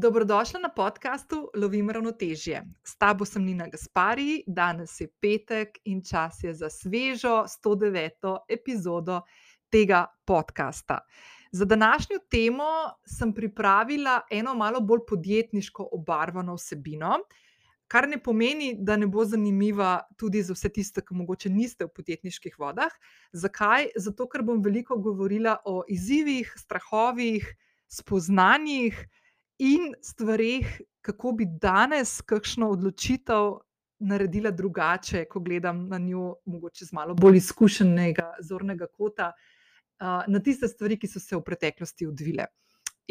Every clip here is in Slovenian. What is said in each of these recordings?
Dobrodošla na podkastu Lovim ravnotežje. S tabo sem Nina Gaspari, danes je petek in čas je za svežo 109. epizodo tega podcasta. Za današnjo temo sem pripravila eno malo bolj podjetniško obarvano vsebino, kar ne pomeni, da ne bo zanimiva tudi za vse tiste, ki morda niste v podjetniških vodah. Zakaj? Zato, ker bom veliko govorila o izzivih, strahovih, spoznanjih in stvarih, kako bi danes kakšno odločitev naredila drugače, ko gledam na njo, mogoče z malo bolj izkušenega zornega kota, uh, na tiste stvari, ki so se v preteklosti odvile.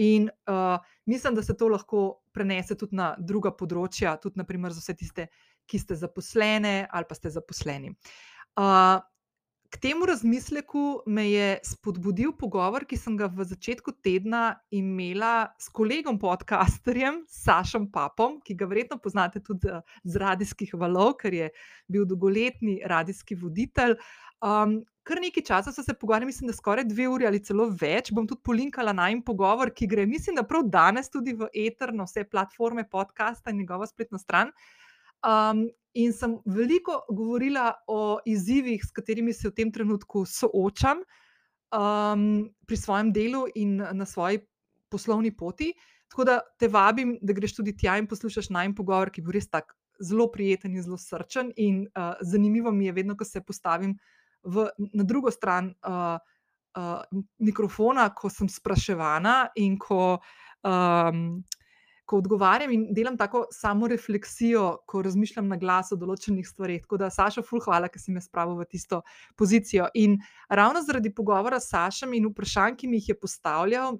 In uh, mislim, da se to lahko prenese tudi na druga področja, tudi naprimer za vse tiste, ki ste zaposlene ali pa ste zaposleni. Uh, K temu razmisleku me je spodbudil pogovor, ki sem ga v začetku tedna imela s kolegom podcasterjem, Sašom Papom, ki ga verjetno poznate tudi z radijskih valov, ker je bil dolgoletni radijski voditelj. Um, kar nekaj časa so se pogovarjali, mislim, da skoraj dve uri ali celo več. Bom tudi polinkala na en pogovor, ki gre, mislim, da prav danes tudi v eter, na vse platforme podcasta in njegovo spletno stran. Um, in sem veliko govorila o izzivih, s katerimi se v tem trenutku soočam um, pri svojem delu in na svoji poslovni poti. Tako da te vabim, da greš tudi tja in poslušaš najmen pogovor, ki bo res tako zelo prijeten in zelo srčen. In uh, zanimivo mi je, vedno, ko se postavim v, na drugo stran uh, uh, mikrofona, ko sem spraševana in ko. Um, ko odgovarjam in delam tako samo refleksijo, ko razmišljam na glas o določenih stvareh. Tako da, Saša, ful, hvala, ker si me spravil v tisto pozicijo. In ravno zaradi pogovora s Sašem in vprašanj, ki mi jih je postavljal,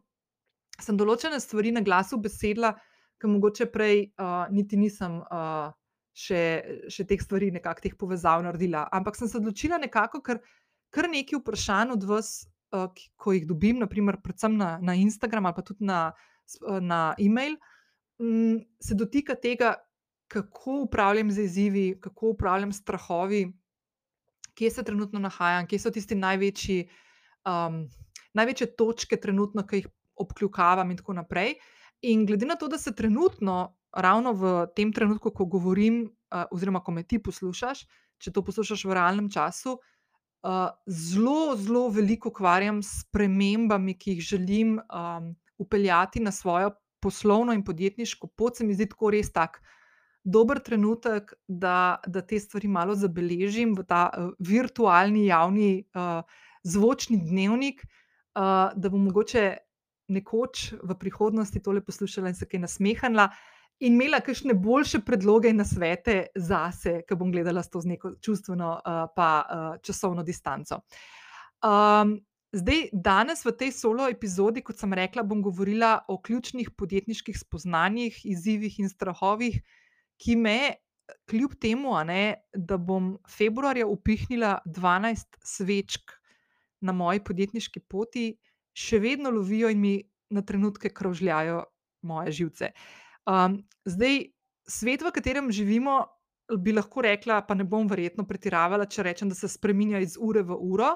sem določene stvari na glasu besedila, ki mogoče prej uh, niti nisem. Uh, Še, še teh stvari, nekako teh povezav naredila. Ampak sem se odločila nekako, ker kar nekaj vprašanj od vas, uh, ko jih dobim, naprimer, predvsem na, na Instagram ali pa tudi na, na e-mail, uh, Mm, se dotika tega, kako upravljam z izzivi, kako upravljam s strahovi, kje se trenutno nahajam, kje so tisti največji, um, največje točke, trenutno, ki jih obkljukavam, in tako naprej. In glede na to, da se trenutno, ravno v tem trenutku, ko govorim, uh, oziroma ko me ti poslušaš, če to poslušaš v realnem času, uh, zelo, zelo veliko ukvarjam s premembami, ki jih želim um, upeljati na svojo poslovno in podjetniško pot, se mi zdi tako res tak dober trenutek, da, da te stvari malo zabeležim v ta uh, virtualni, javni, uh, zvočni dnevnik, uh, da bom mogoče nekoč v prihodnosti tole poslušala in se kaj nasmehnila. In imela kakšne boljše predloge in nasvete za sebe, ki bom gledala s to z neko čustveno, uh, pa uh, časovno distanco. Um, Zdaj, danes v tej solo epizodi, kot sem rekla, bom govorila o ključnih podjetniških spoznanjih, izzivih in strahovih, ki me, kljub temu, ne, da bom februarja upihnila 12 svečk na moji podjetniški poti, še vedno lovijo in mi na trenutke kravžljajo moje živce. Um, zdaj, svet, v katerem živimo, bi lahko rekla, pa ne bom verjetno pretiravala, če rečem, da se spremenja iz ure v uro.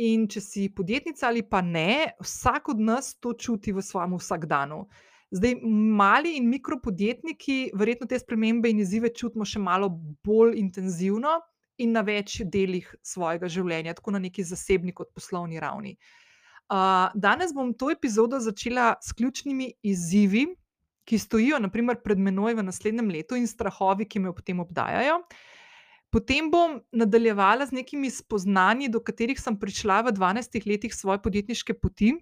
In če si podjetnica ali pa ne, vsak od nas to čuti v svojem vsakdanu. Zdaj, mali in mikropodjetniki, verjetno te spremembe in izzive čutimo še malo bolj intenzivno in na več delih svojega življenja, tako na neki zasebni kot poslovni ravni. Uh, danes bom to epizodo začela s ključnimi izzivi, ki stojijo naprimer, pred menoj v naslednjem letu in strahovi, ki me ob tem obdajajo. Uh, Potem bom nadaljevala z nekimi spoznanji, do katerih sem prišla v 12 letih svoje podjetniške poti,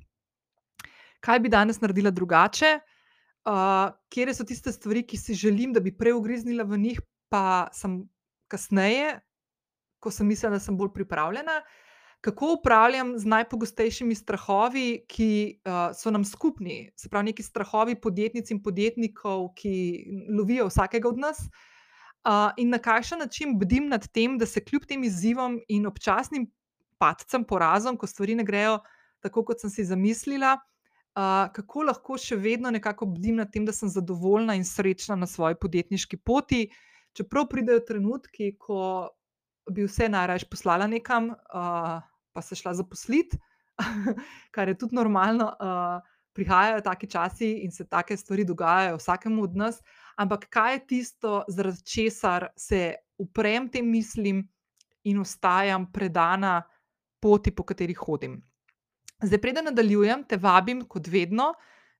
kaj bi danes naredila drugače, uh, kje so tiste stvari, ki si želim, da bi prej ugriznila v njih, pa sem kasneje, ko sem mislila, da sem bolj pripravljena. Kako upravljam z najpogostejšimi strahovi, ki uh, so nam skupni, se pravi, neki strahovi podjetnic in podjetnikov, ki lovijo vsakega od nas. Uh, in na kakšen način bdim nad tem, da se kljub tem izzivom in občasnim padcem, porazom, ko stvari ne grejo tako, kot sem si zamislila, uh, kako lahko še vedno nekako bdim nad tem, da sem zadovoljna in srečna na svoji podjetniški poti, čeprav pridejo trenutki, ko bi vse najraje poslala nekam, uh, pa se šla zaposliti, kar je tudi normalno. Uh, prihajajo taki časi in se take stvari dogajajo vsakemu od nas, ampak kaj je tisto, zaradi česar se uprem tem mislim in ostajam predana poti, po kateri hodim. Zdaj, preden nadaljujem, te vabim, kot vedno,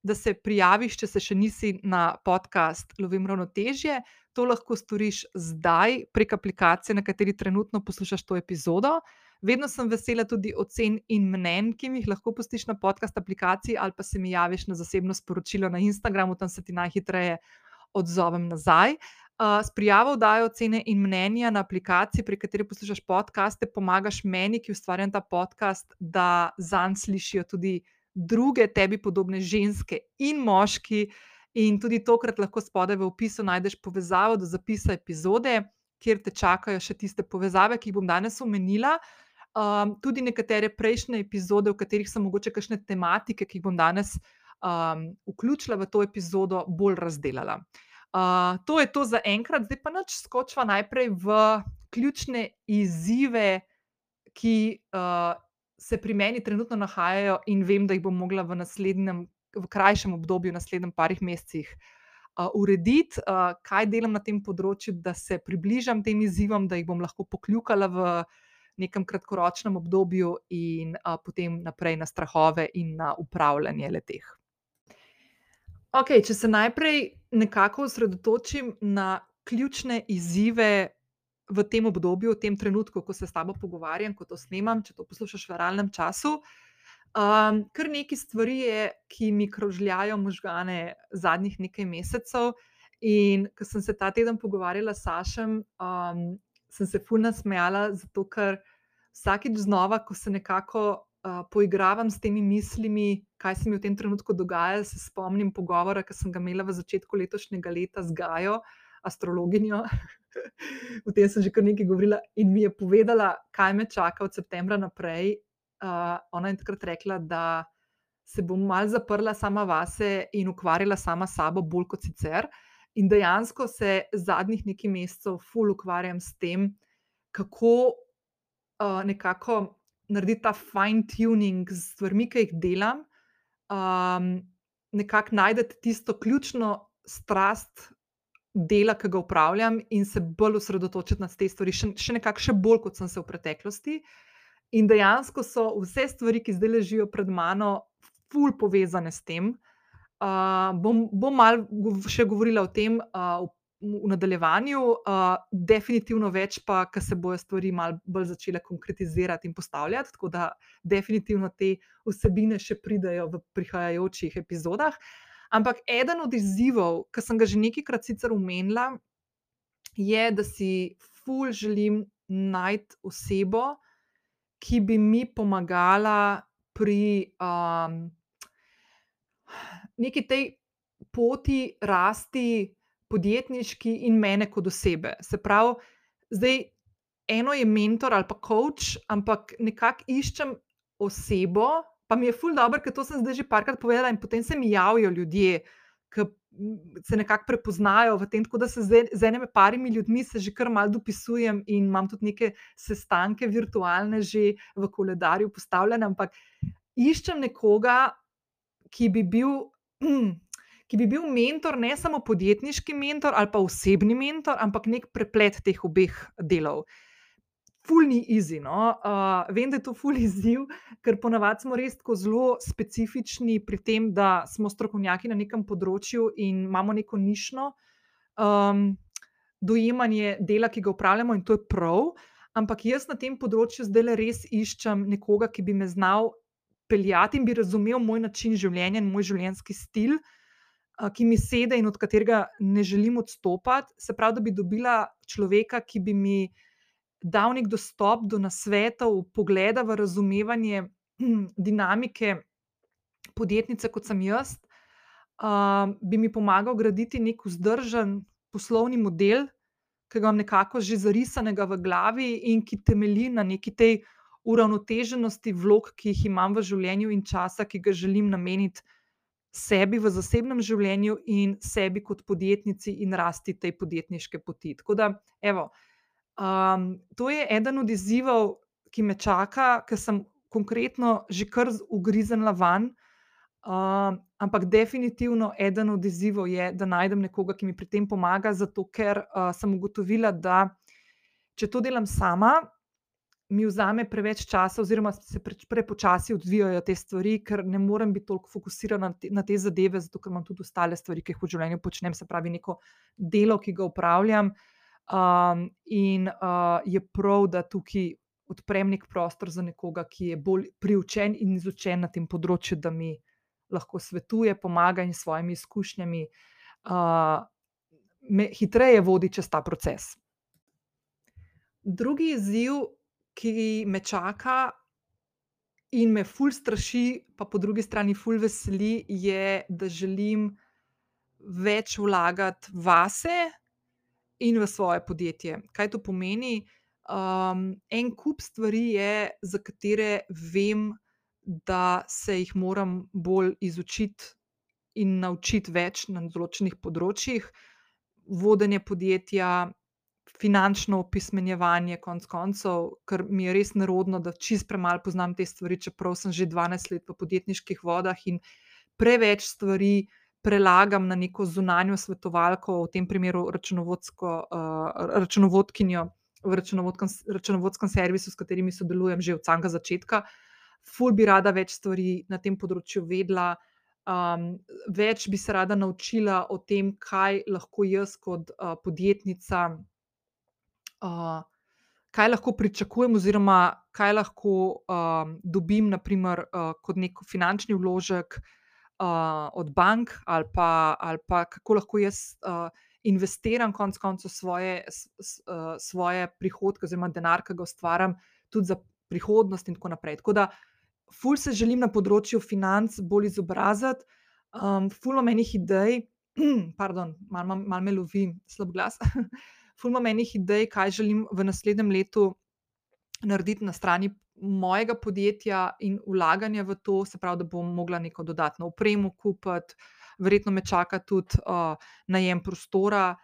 da se prijaviš, če se še nisi na podcast Lovim ravnotežje. To lahko storiš zdaj prek aplikacije, na kateri trenutno poslušaš to epizodo. Vedno sem vesela tudi ocen in mnen, ki mi jih lahko pustiš na podcast aplikaciji, ali pa se mi javiš na zasebno sporočilo na Instagramu, tam se ti najhitreje odzovem nazaj. Uh, s prijavo dajo ocene in mnenja na aplikaciji, pri kateri poslušaš podcaste, pomagaš meni, ki ustvarjam ta podcast, da zanj slišijo tudi druge tebi podobne ženske in moški. In tudi tokrat lahko spodaj v opisu najdeš povezavo do zapisa epizode, kjer te čakajo še tiste povezave, ki jih bom danes omenila. Um, tudi nekatere prejšnje epizode, v katerih sem mogoče kakšne tematike, ki jih bom danes um, vključila v to epizodo, bolj razdelala. Uh, to je to za enkrat, zdaj pa noč skočva najprej v ključne izzive, ki uh, se pri meni trenutno nahajajo, in vem, da jih bom mogla v naslednjem, v krajšem obdobju, v naslednjih parih mesecih. Uh, urediti, uh, kaj delam na tem področju, da se približam tem izzivom, da jih bom lahko pokljukala v nekem kratkoročnem obdobju, in a, potem naprej na strahove in na upravljanje leteh. Okay, če se najprej nekako osredotočim na ključne izzive v tem obdobju, v tem trenutku, ko se s tabo pogovarjam, ko to snemam, če to poslušaš v realnem času. Um, kar nekaj stvari je, ki mi krožljajo možgane zadnjih nekaj mesecev. In ko sem se ta teden pogovarjala s Sašem, um, sem se fulno smejala, zato ker vsakeč znova, ko se nekako uh, poigravam s temi mislimi, kaj se mi v tem trenutku dogaja, se spomnim pogovora, ki sem ga imela v začetku letošnjega leta z Gajo, astrologinjo. o tem sem že kar nekaj govorila in mi je povedala, kaj me čaka od septembra naprej. Uh, ona je takrat rekla, da se bom mal zaprla sama vase in ukvarjala sama s sabo, bolj kot sicer. In dejansko se zadnjih nekaj mesecev ful ukvarjam s tem, kako uh, nekako narediti ta fine tuning z stvarmi, ki jih delam, um, nekako najdete tisto ključno strast dela, ki ga upravljam, in se bolj osredotočiti na te stvari, še, še nekako še bolj, kot sem se v preteklosti. In dejansko so vse stvari, ki zdaj ležijo pred mano, ful povezane s tem. Uh, bom bom malo še govorila o tem uh, v nadaljevanju, uh, definitivno več, pa ko se bojo stvari malo bolj začele konkretizirati in postavljati. Tako da, definitivno te vsebine še pridejo v prihajajočih epizodah. Ampak eden od izzivov, ki sem ga že nekajkrat sicer umenila, je, da si ful želim najti osebo, ki bi mi pomagala pri um, neki tej poti, rasti podjetniški in mene kot osebe. Se pravi, zdaj eno je mentor ali pa coach, ampak nekako iščem osebo, pa mi je ful dobro, ker to sem zdaj že parkrat povedala, in potem se mi javijo ljudje, ki se nekako prepoznajo v tem. Tako da se z, z enimi parimi ljudmi se že kar malo dopisujem in imam tudi neke sestanke virtualne že v koledarju postavljene, ampak iščem nekoga, ki bi bil. ki bi bil mentor, ne samo podjetniški mentor ali pa osebni mentor, ampak nek preplet teh obeh delov. Fulni izi. No? Uh, vem, da je to fulni izziv, ker ponavadi smo res tako zelo specifični pri tem, da smo strokovnjaki na nekem področju in imamo neko nišno um, dojemanje dela, ki ga upravljamo, in to je prav. Ampak jaz na tem področju zdaj le res iščem nekoga, ki bi me znal peljati in bi razumel moj način življenja in moj življenjski stil ki mi sedi in od katerega ne želim odstopati. Se pravi, da bi dobila človeka, ki bi mi dal nek dostop do nasvetov, pogleda v razumevanje dinamike podjetnice, kot sem jaz, uh, bi mi pomagal graditi nek vzdržen poslovni model, ki ga imam nekako že zarisanega v glavi in ki temelji na neki tej uravnoteženosti vlog, ki jih imam v življenju in časa, ki ga želim nameniti sebi v zasebnem življenju in sebi kot podjetnici in rasti te podjetniške poti. Tako da, evo, um, to je eden od izzivov, ki me čaka, ker sem konkretno že kar ugriznila van. Uh, ampak definitivno eden od izzivov je, da najdem nekoga, ki mi pri tem pomaga, zato ker uh, sem ugotovila, da če to delam sama, mi vzame preveč časa, oziroma se pre, prepočasi odvijajo te stvari, ker ne morem biti toliko fokusirana na te, na te zadeve, zato ker imam tudi ostale stvari, ki jih v življenju počnem, se pravi, neko delo, ki ga upravljam. Um, in uh, je prav, da tukaj odprem nek prostor za nekoga, ki je bolj priučen in izučen na tem področju, da mi lahko svetuje, pomaga in s svojimi izkušnjami uh, me hitreje vodi čez ta proces. Drugi izziv, ki me čaka in me ful straši, pa po drugi strani ful veseli, je, da želim več vlagati vase in v svoje podjetje. Kaj to pomeni? Um, en kup stvari je, za katere vem, da se jih moram bolj izučiti in naučiti več na določenih področjih, vodenje podjetja, finančno opismenjevanje, konc koncev, ker mi je res nerodno, da čist premalo poznam te stvari, čeprav sem že 12 let v podjetniških vodah in preveč stvari. Prelagam na neko zunanjo svetovalko, v tem primeru računovodsko, uh, računovodkinjo v računovodskem servisu, s katerimi sodelujem že od samega začetka. Ful bi rada več stvari na tem področju vedela. Um, več bi se rada naučila o tem, kaj lahko jaz kot uh, podjetnica, kaj lahko pričakujem, oziroma kaj lahko um, dobim, naprimer, uh, kot nek finančni vložek uh, od bank, ali pa, ali pa kako lahko jaz uh, investiram, konec koncev, svoje, s, s, uh, svoje prihodke, oziroma denar, ki ga ustvarjam, tudi za prihodnost, in tako naprej. Tako da, ful se želim na področju financ bolj izobraziti, um, ful imam enih idej, pardon, malo mal me lovi slab glas. ful imam enih idej, kaj želim v naslednjem letu narediti na strani mojega podjetja in vlaganja v to, se pravi, da bom mogla neko dodatno opremo kupiti, verjetno me čaka tudi uh, najem prostora.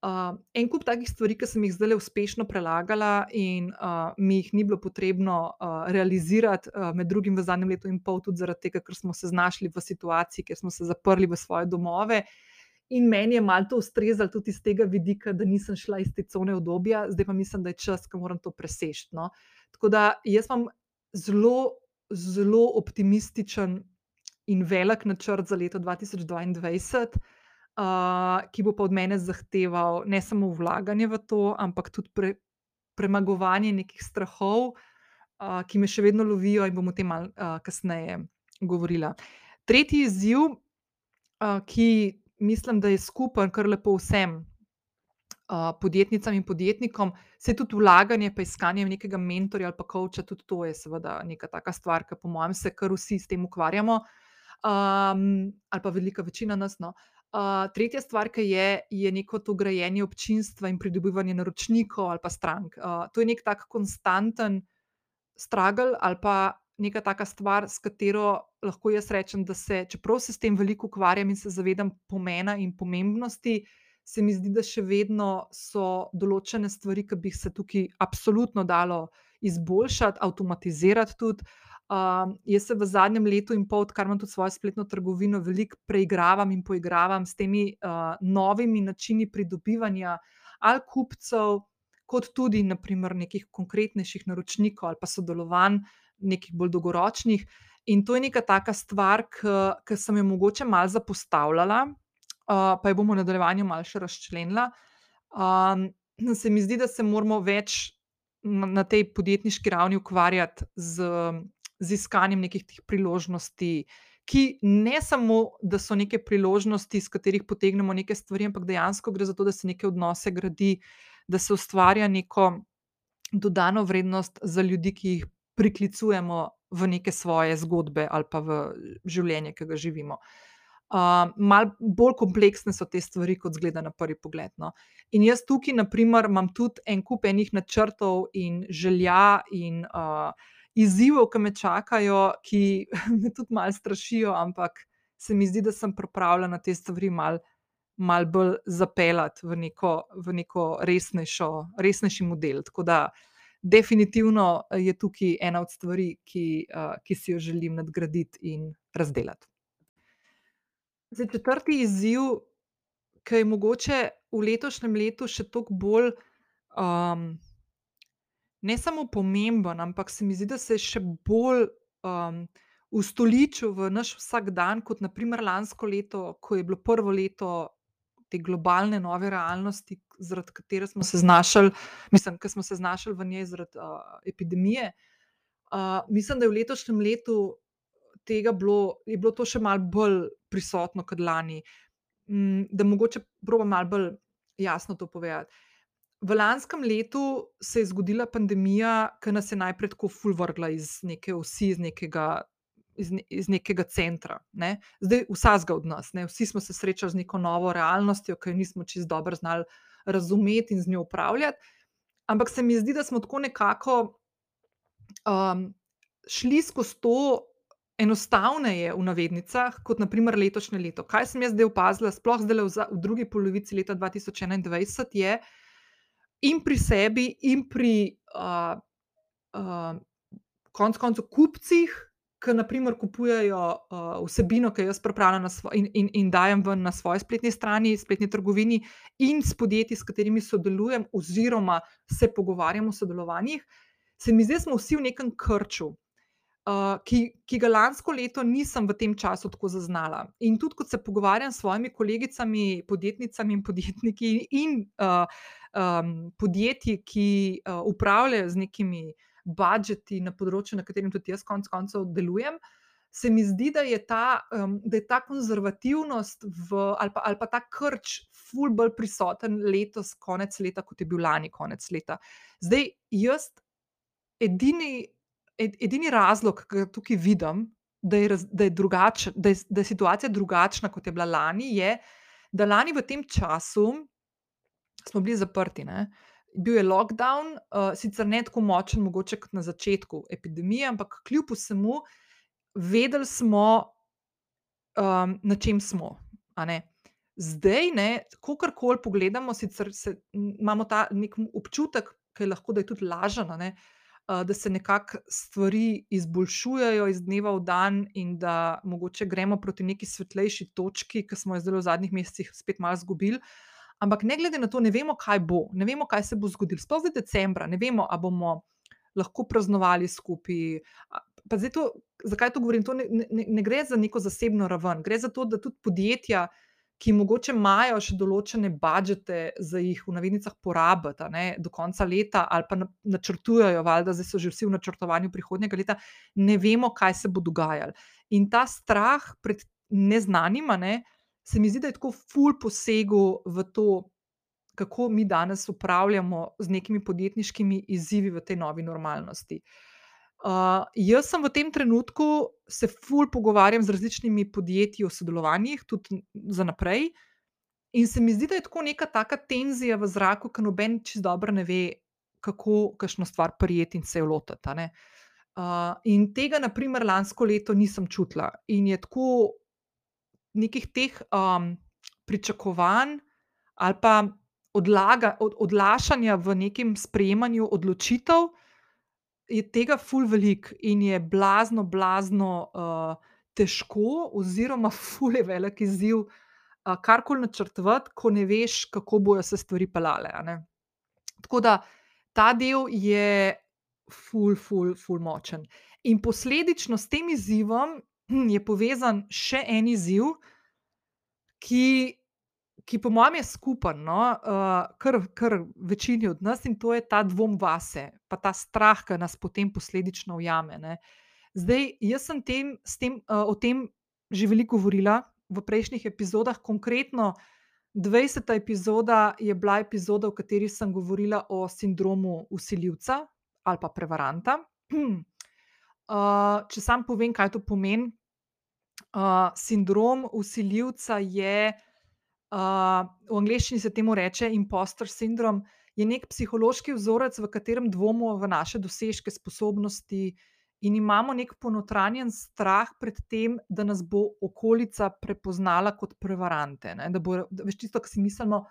Uh, en kup takih stvari, ki sem jih zdaj uspešno prelagala, in uh, mi jih ni bilo potrebno uh, realizirati, uh, med drugim v zadnjem letu in pol, tudi zaradi tega, ker smo se znašli v situaciji, kjer smo se zaprli v svoje domove. In meni je malo to ustrezalo tudi iz tega vidika, da nisem šla iz te cone obdobja, zdaj pa mislim, da je čas, ko moram to preseči. No? Tako da jaz imam zelo, zelo optimističen in velik načrt za leto 2022 uh, ki bo pa od mene zahteval ne samo vlaganje v to, ampak tudi pre, premagovanje nekih strahov, uh, ki me še vedno lovijo, in bom o tem malo uh, kasneje govorila. Tretji izziv, uh, ki mislim, da je skupen kar lepo vsem. Podjetnicam in podjetnikom, se tudi vlaganje, pa iskanje nekega mentorja ali pa koča, tudi to je, seveda, neka taka stvar, ki, po mojem, se kar vsi s tem ukvarjamo, um, ali pa velika večina nas. No. Uh, tretja stvar, ki je, je neko to grajenje občinstva in pridobivanje naročnikov ali pa strank. Uh, to je nek tak konstanten struggle ali pa neka taka stvar, s katero lahko jaz rečem, da se, čeprav se s tem veliko ukvarjam in se zavedam pomena in pomembnosti, se mi zdi, da še vedno so določene stvari, ki bi se tukaj absolutno dalo izboljšati, avtomatizirati tudi. Uh, jaz se v zadnjem letu in pol, odkar imam tudi svojo spletno trgovino, veliko preigravam in poigravam s temi uh, novimi načini pridobivanja ali kupcev, kot tudi naprimer, nekih konkretnejših naročnikov ali pa sodelovanj, nekih bolj dolgoročnih. In to je neka taka stvar, ki sem jo mogoče malo zapostavljala, uh, pa jo bomo v nadaljevanju malo še razčlenila. Um, se mi zdi, da se moramo več na, na tej podjetniški ravni ukvarjati z z iskanjem nekih teh priložnosti, ki ne samo, da so neke priložnosti, iz katerih potegnemo neke stvari, ampak dejansko gre za to, da se neke odnose gradi, da se ustvarja neko dodano vrednost za ljudi, ki jih priklicujemo v neke svoje zgodbe ali pa v življenje, ki ga živimo. Uh, Mal bolj kompleksne so te stvari, kot zgleda na prvi pogled. No. In jaz tukaj, na primer, imam tudi en kup enih načrtov in želja in uh, izzivov, ki me čakajo, ki me tudi malo strašijo, ampak se mi zdi, da sem pripravljena te stvari malo mal bolj zapeljati v neko, v neko resnejšo, resnejši model. Tako da, definitivno je tukaj ena od stvari, ki, uh, ki si jo želim nadgraditi in razdeliti. Zdaj, četrti izziv, ki je mogoče v letošnjem letu še toliko bolj, um, ne samo pomemben, ampak se mi zdi, da se je še bolj um, ustoličil v naš vsakdan, kot naprimer lansko leto, ko je bilo prvo leto te globalne nove realnosti, zaradi katere smo se znašli, mislim, ki smo se znašli v njej zaradi uh, epidemije. Uh, mislim, da je v letošnjem letu tega bilo, je bilo to še malo bolj prisotno kot lani. Mm, da mogoče proba malo bolj jasno to povedati. V lanskem letu se je zgodila pandemija, ki nas je najprej tako fulvrgla iz neke vsi, iz nekega, iz, ne, iz nekega centra. Ne? Zdaj, vsakega od nas, ne? vsi smo se srečali z neko novo realnostjo, ki jo nismo čist dobro znali razumeti in z njo upravljati. Ampak se mi zdi, da smo tako nekako um, šli skozi to enostavneje v navednicah, kot naprimer letošnje leto. Kaj sem jaz zdaj opazila, sploh zdaj v, v drugi polovici leta 2021, je in pri sebi, in pri uh, uh, konc koncu kupcih, ki naprimer kupujejo uh, vsebino, ki jo jaz pripravljam in, in, in dajem ven na svoji spletni strani, spletni trgovini, in s podjetji, s katerimi sodelujem, oziroma se pogovarjam o sodelovanjih. Se mi zdi, da smo vsi v nekem krču, uh, ki, ki ga lansko leto nisem v tem času tako zaznala. In tudi, ko se pogovarjam s svojimi kolegicami, podjetnicami in podjetniki in uh, um, podjetji, ki uh, upravljajo z nekimi budžeti na področju, na katerem tudi jaz, konec koncev, delujem. Se mi zdi, da je ta, um, da je ta konzervativnost v, ali, pa, ali pa ta krč, ful bolj prisoten letos, konec leta, kot je bil lani, konec leta. Zdaj, jaz, edini ed, edini razlog, ki ga tukaj vidim, da je, raz, da, je drugač, da, je, da je situacija drugačna, kot je bila lani, je, da lani v tem času smo bili zaprti. Ne? Bil je lockdown, uh, sicer ne tako močen, mogoče kot na začetku epidemije, ampak kljub vsemu, vedeli smo, um, na čem smo. Zdaj, ko karkoli pogledamo, sicer se, imamo ta nek občutek, ki je lahko da je tudi lažen, da se nekako stvari izboljšujejo iz dneva v dan, in da mogoče gremo proti neki svetlejši točki, ki smo jo zdaj v zadnjih mesecih spet malo izgubili. Ampak ne glede na to, ne vemo, kaj bo, ne vemo, kaj se bo zgodilo. Sploh zdaj decembra, ne vemo, ali bomo lahko praznovali skupaj. To, zakaj to govorim? To ne, ne, ne gre za neko zasebno raven, gre za to, da tudi podjetja ki mogoče imajo še določene budžete za jih v navednicah porabiti ne, do konca leta, ali pa načrtujejo, valjda, zdaj so že vsi v načrtovanju prihodnjega leta, ne vemo, kaj se bo dogajalo. In ta strah pred neznanim, ne, se mi zdi, da je tako ful posegu v to, kako mi danes upravljamo z nekimi podjetniškimi izzivi v tej novi normalnosti. Uh, jaz sem v tem trenutku se ful pogovarjam z različnimi podjetji o sodelovanjih, tudi za naprej. In se mi zdi, da je tako neka taka tenzija v zraku, ker noben čist dobro ne ve, kako kakšno stvar prijeti in se jo lotiti. Uh, in tega, naprimer, lansko leto nisem čutila. In je tako nekih teh um, pričakovanj ali pa odlaga, od, odlašanja v nekem sprejemanju odločitev je tega ful velik in je blazno, blazno uh, težko, oziroma ful je velik izziv, uh, karkoli načrtovati, ko ne veš, kako bojo se stvari pelale. Tako da ta del je ful, ful, ful močen. In posledično s tem izzivom je povezan še en izziv, ki ki po mojem je skupen, no, uh, kar, kar večini od nas in to je ta dvom vase, pa ta strah, ki nas potem posledično ujame. Ne. Zdaj, jaz sem tem, tem, uh, o tem že veliko govorila v prejšnjih epizodah, konkretno 20. epizoda je bila epizoda, v kateri sem govorila o sindromu usiljivca ali pa prevaranta. Uh, če sam povem, kaj to pomeni. Uh, sindrom usiljivca je uh, v angleščini se temu reče impostor sindrom, je nek psihološki vzorec, v katerem dvomimo v naše dosežke, sposobnosti in imamo nek ponotranjen strah pred tem, da nas bo okolica prepoznala kot prevarante. Ne? Da bo več tisto, kar si mislimo.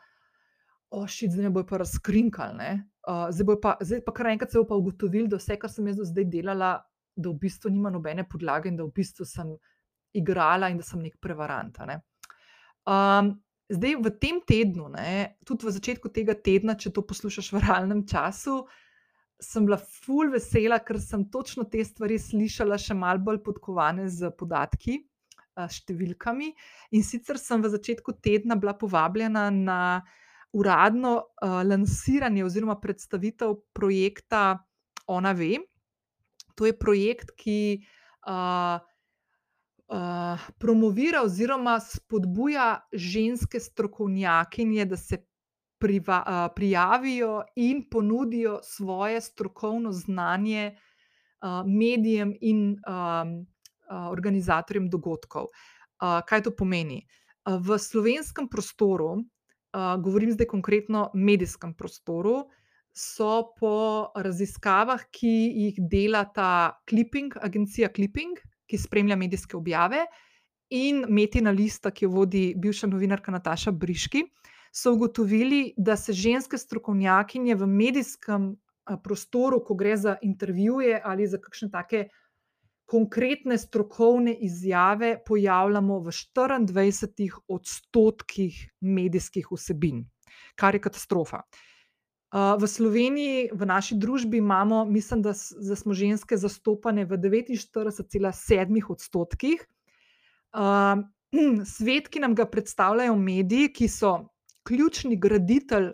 Ošit, zdaj bo pa razkrinkali. Uh, zdaj, pa, zdaj pa kar enkrat se bo pa ugotovil, da vse, kar sem jaz do zdaj delala, da v bistvu nima nobene podlage in da v bistvu sem igrala in da sem nek prevarant. Ne? Um, zdaj, v tem tednu, ne, tudi v začetku tega tedna, če to poslušaš v realnem času, sem bila ful vesela, ker sem točno te stvari slišala, še malo bolj podkovane z podatki, številkami. In sicer sem v začetku tedna bila povabljena na uradno uh, lansiranje oziroma predstavitev projekta Ona Ve. To je projekt, ki uh, promovira oziroma spodbuja ženske strokovnjakinje, da se priva, uh, prijavijo in ponudijo svoje strokovno znanje uh, medijem in um, uh, organizatorjem dogodkov. Uh, kaj to pomeni? Uh, v slovenskem prostoru, uh, govorim zdaj konkretno o medijskem prostoru, so po raziskavah, ki jih dela ta Clipping, agencija Clipping, ki spremlja medijske objave, in Metina Lista, ki jo vodi bivša novinarka Nataša Briški, so ugotovili, da se ženske strokovnjakinje v medijskem prostoru, ko gre za intervjuje ali za kakšne take konkretne strokovne izjave, pojavljamo v 24 odstotkih medijskih vsebin, kar je katastrofa. V Sloveniji, v naši družbi, imamo, mislim, da, da smo ženske zastopane v 49,7 odstotkih. Svet, ki nam ga predstavljajo mediji, ki so ključni graditelj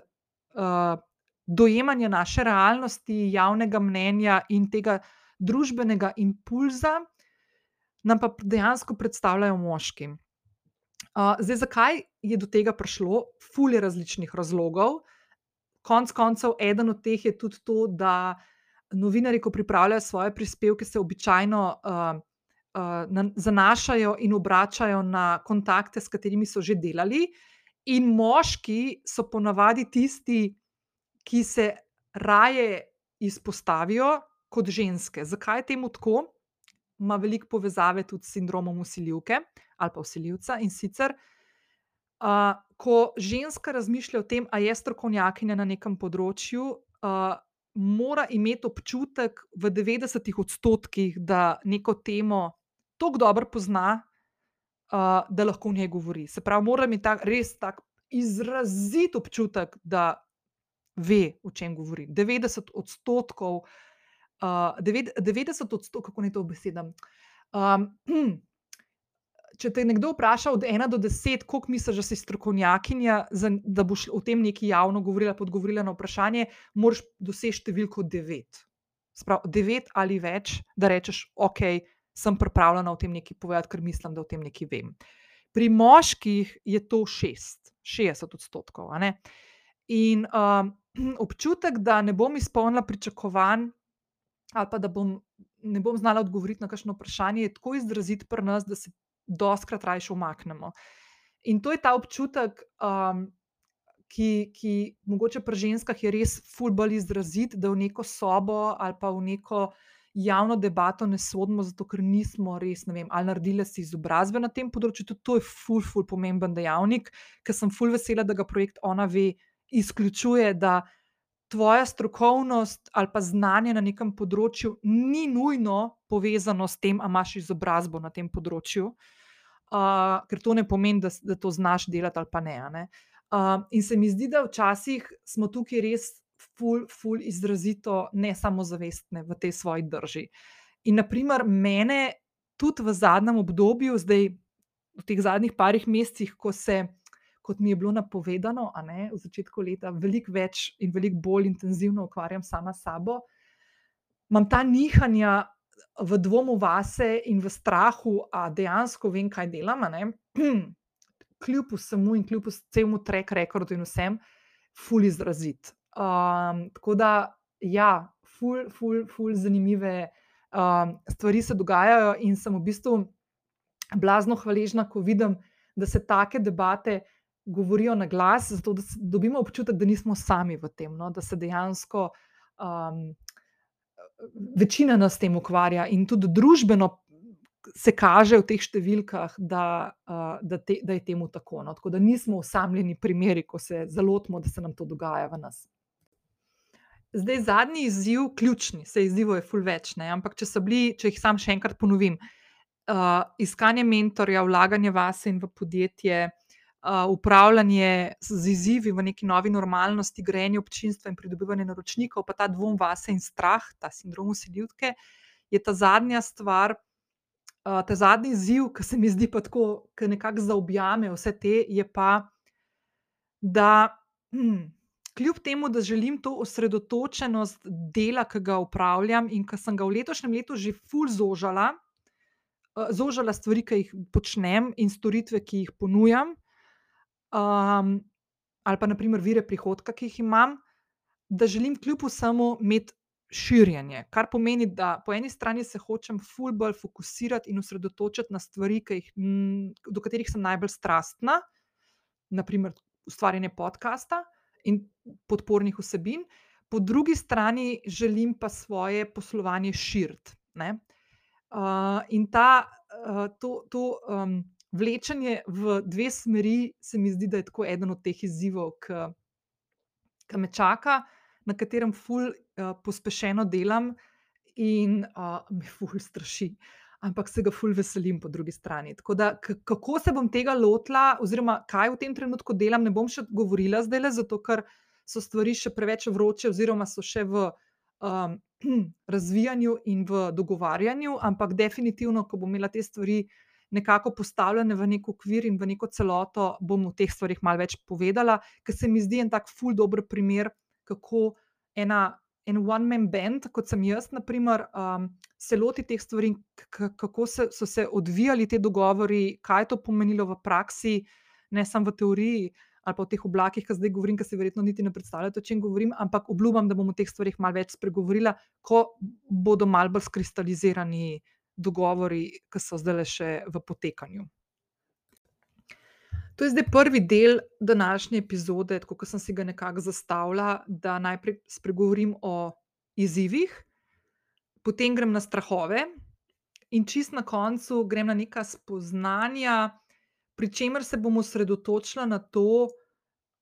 dojemanja naše realnosti, javnega mnenja in tega družbenega impulza, nam pa dejansko predstavljajo moški. Zdaj, zakaj je do tega prišlo? Fulje različnih razlogov. Konec koncev, eden od teh je tudi to, da novinari, ko pripravljajo svoje prispevke, se običajno uh, uh, zanašajo in obračajo na kontakte, s katerimi so že delali, in moški so ponavadi tisti, ki se raje izpostavijo kot ženske. Zakaj je temu tako? Ma veliko povezave tudi s sindromom usiljivke ali pa usiljivca in sicer. Uh, ko ženska razmišlja o tem, ali je strokovnjakinja na nekem področju, uh, mora imeti občutek v 90 odstotkih, da neko temo tako dobro pozna, uh, da lahko v njej govori. Se pravi, mora imeti tak, res tak izrazit občutek, da ve, o čem govori. 90 odstotkov, uh, 90 odstotkov, kako naj to obesedam. Um, če te nekdo vpraša od ena do deset, koliko misliš, da si strokovnjakinja, da boš o tem nekaj javno govorila, podgovorila na vprašanje, moraš doseči številko devet. Sprav, devet ali več, da rečeš, ok, sem pripravljena o tem nekaj povedati, ker mislim, da o tem nekaj vem. Pri moških je to šest, šestdeset odstotkov. In um, občutek, da ne bom izpolnila pričakovanj, ali pa da bom, ne bom znala odgovoriti na kakšno vprašanje, je tako izrazit pri nas, da se doskrat rajš umaknemo. In to je ta občutek, um, ki, ki mogoče pri ženskah je res fulbol izrazit, da v neko sobo ali pa v neko javno debato ne sodimo, zato ker nismo res, ne vem, ali naredili si izobrazbe na tem področju. Tudi to je ful, ful pomemben dejavnik, ker sem ful vesela, da ga projekt Ona ve izključuje. Tvoja strokovnost ali pa znanje na nekem področju ni nujno povezano s tem, ali imaš izobrazbo na tem področju. Uh, ker to ne pomeni, da, da to znaš delati ali pa ne. ne? Uh, in se mi zdi, da včasih smo tukaj res ful, ful izrazito ne samozavestne v tej svoji drži. In naprimer, mene tudi v zadnjem obdobju, zdaj v teh zadnjih parih mesecih, ko se. Kot mi je bilo napovedano, ne, v začetku leta, veliko več in veliko bolj intenzivno ukvarjam sama s sabo, imam ta nihanja v dvomu vase in v strahu, da dejansko vem, kaj delam. Kljub vsemu in kljub celemu trek rekordu in vsem, ful izrazit. Um, tako da, ja, ful, ful, ful zanimive um, stvari se dogajajo, in sem v bistvu blazno hvaležna, ko vidim, da se take debate govorijo na glas, zato da dobimo občutek, da nismo sami v tem, no? da se dejansko. Um, večina nas s tem ukvarja in tudi družbeno se kaže v teh številkah, da, da, te, da je temu tako. No? Tako da nismo osamljeni primeri, ko se zalotimo, da se nam to dogaja v nas. Zdaj, zadnji izziv, ključni, se izzivov je ful več, ne? ampak če bili, če jih sam še enkrat ponovim, uh, iskanje mentorja, vlaganje vase in v podjetje, uh, upravljanje z izzivi v neki novi normalnosti, grejenje občinstva in pridobivanje naročnikov, pa ta dvom vase in strah, ta sindrom usiljivke, je ta zadnja stvar. Uh, ta zadnji izziv, ki se mi zdi pa tako, ki nekako zaobjame vse te, je pa, da hm, kljub temu, da želim to osredotočenost dela, ki ga upravljam in ki sem ga v letošnjem letu že full zožala, zožala stvari, ki jih počnem in storitve, ki jih ponujam, um, ali pa naprimer vire prihodka, ki jih imam, da želim kljub vsemu imeti širjenje. Kar pomeni, da po eni strani se hočem fulbol fokusirati in osredotočiti na stvari, jih, do katerih sem najbolj strastna, naprimer ustvarjanje podcasta in podpornih vsebin. Po drugi strani želim pa svoje poslovanje širiti. Uh, in ta, uh, to, to um, vlečenje v dve smeri, se mi zdi, da je tako eden od teh izzivov, ki me čaka, na katerem ful uh, pospešeno delam in uh, me ful straši. Ampak se ga ful veselim po drugi strani. Tako da, kako se bom tega lotila, oziroma kaj v tem trenutku delam, ne bom še govorila zdaj, le, zato ker so stvari še preveč vroče, oziroma so še v um, razvijanju in v dogovarjanju. Ampak definitivno, ko bom imela te stvari uh, nekako postavljene v nek okvir in v neko celoto, bom o teh stvarih malo več povedala, ker se mi zdi en tak ful dobr primer, kako ena. En one-man band, kot sem jaz, naprimer, um, se loti teh stvari, kako se, so se odvijali ti dogovori, kaj je to pomenilo v praksi, ne samo v teoriji ali pa v teh oblakih, ki zdaj govorim, ki se verjetno niti ne predstavljate, o čem govorim, ampak obljubim, da bom o teh stvarih malo več spregovorila, ko bodo malo bolj skristalizirani uh, dogovori, ki so zdaj še v potekanju. To je zdaj prvi del današnje epizode, kot sem si ga nekako zastavila, da najprej spregovorim o izzivih, potem grem na strahove, in čist na koncu grem na neka spoznanja, pri čemer se bom osredotočila na to,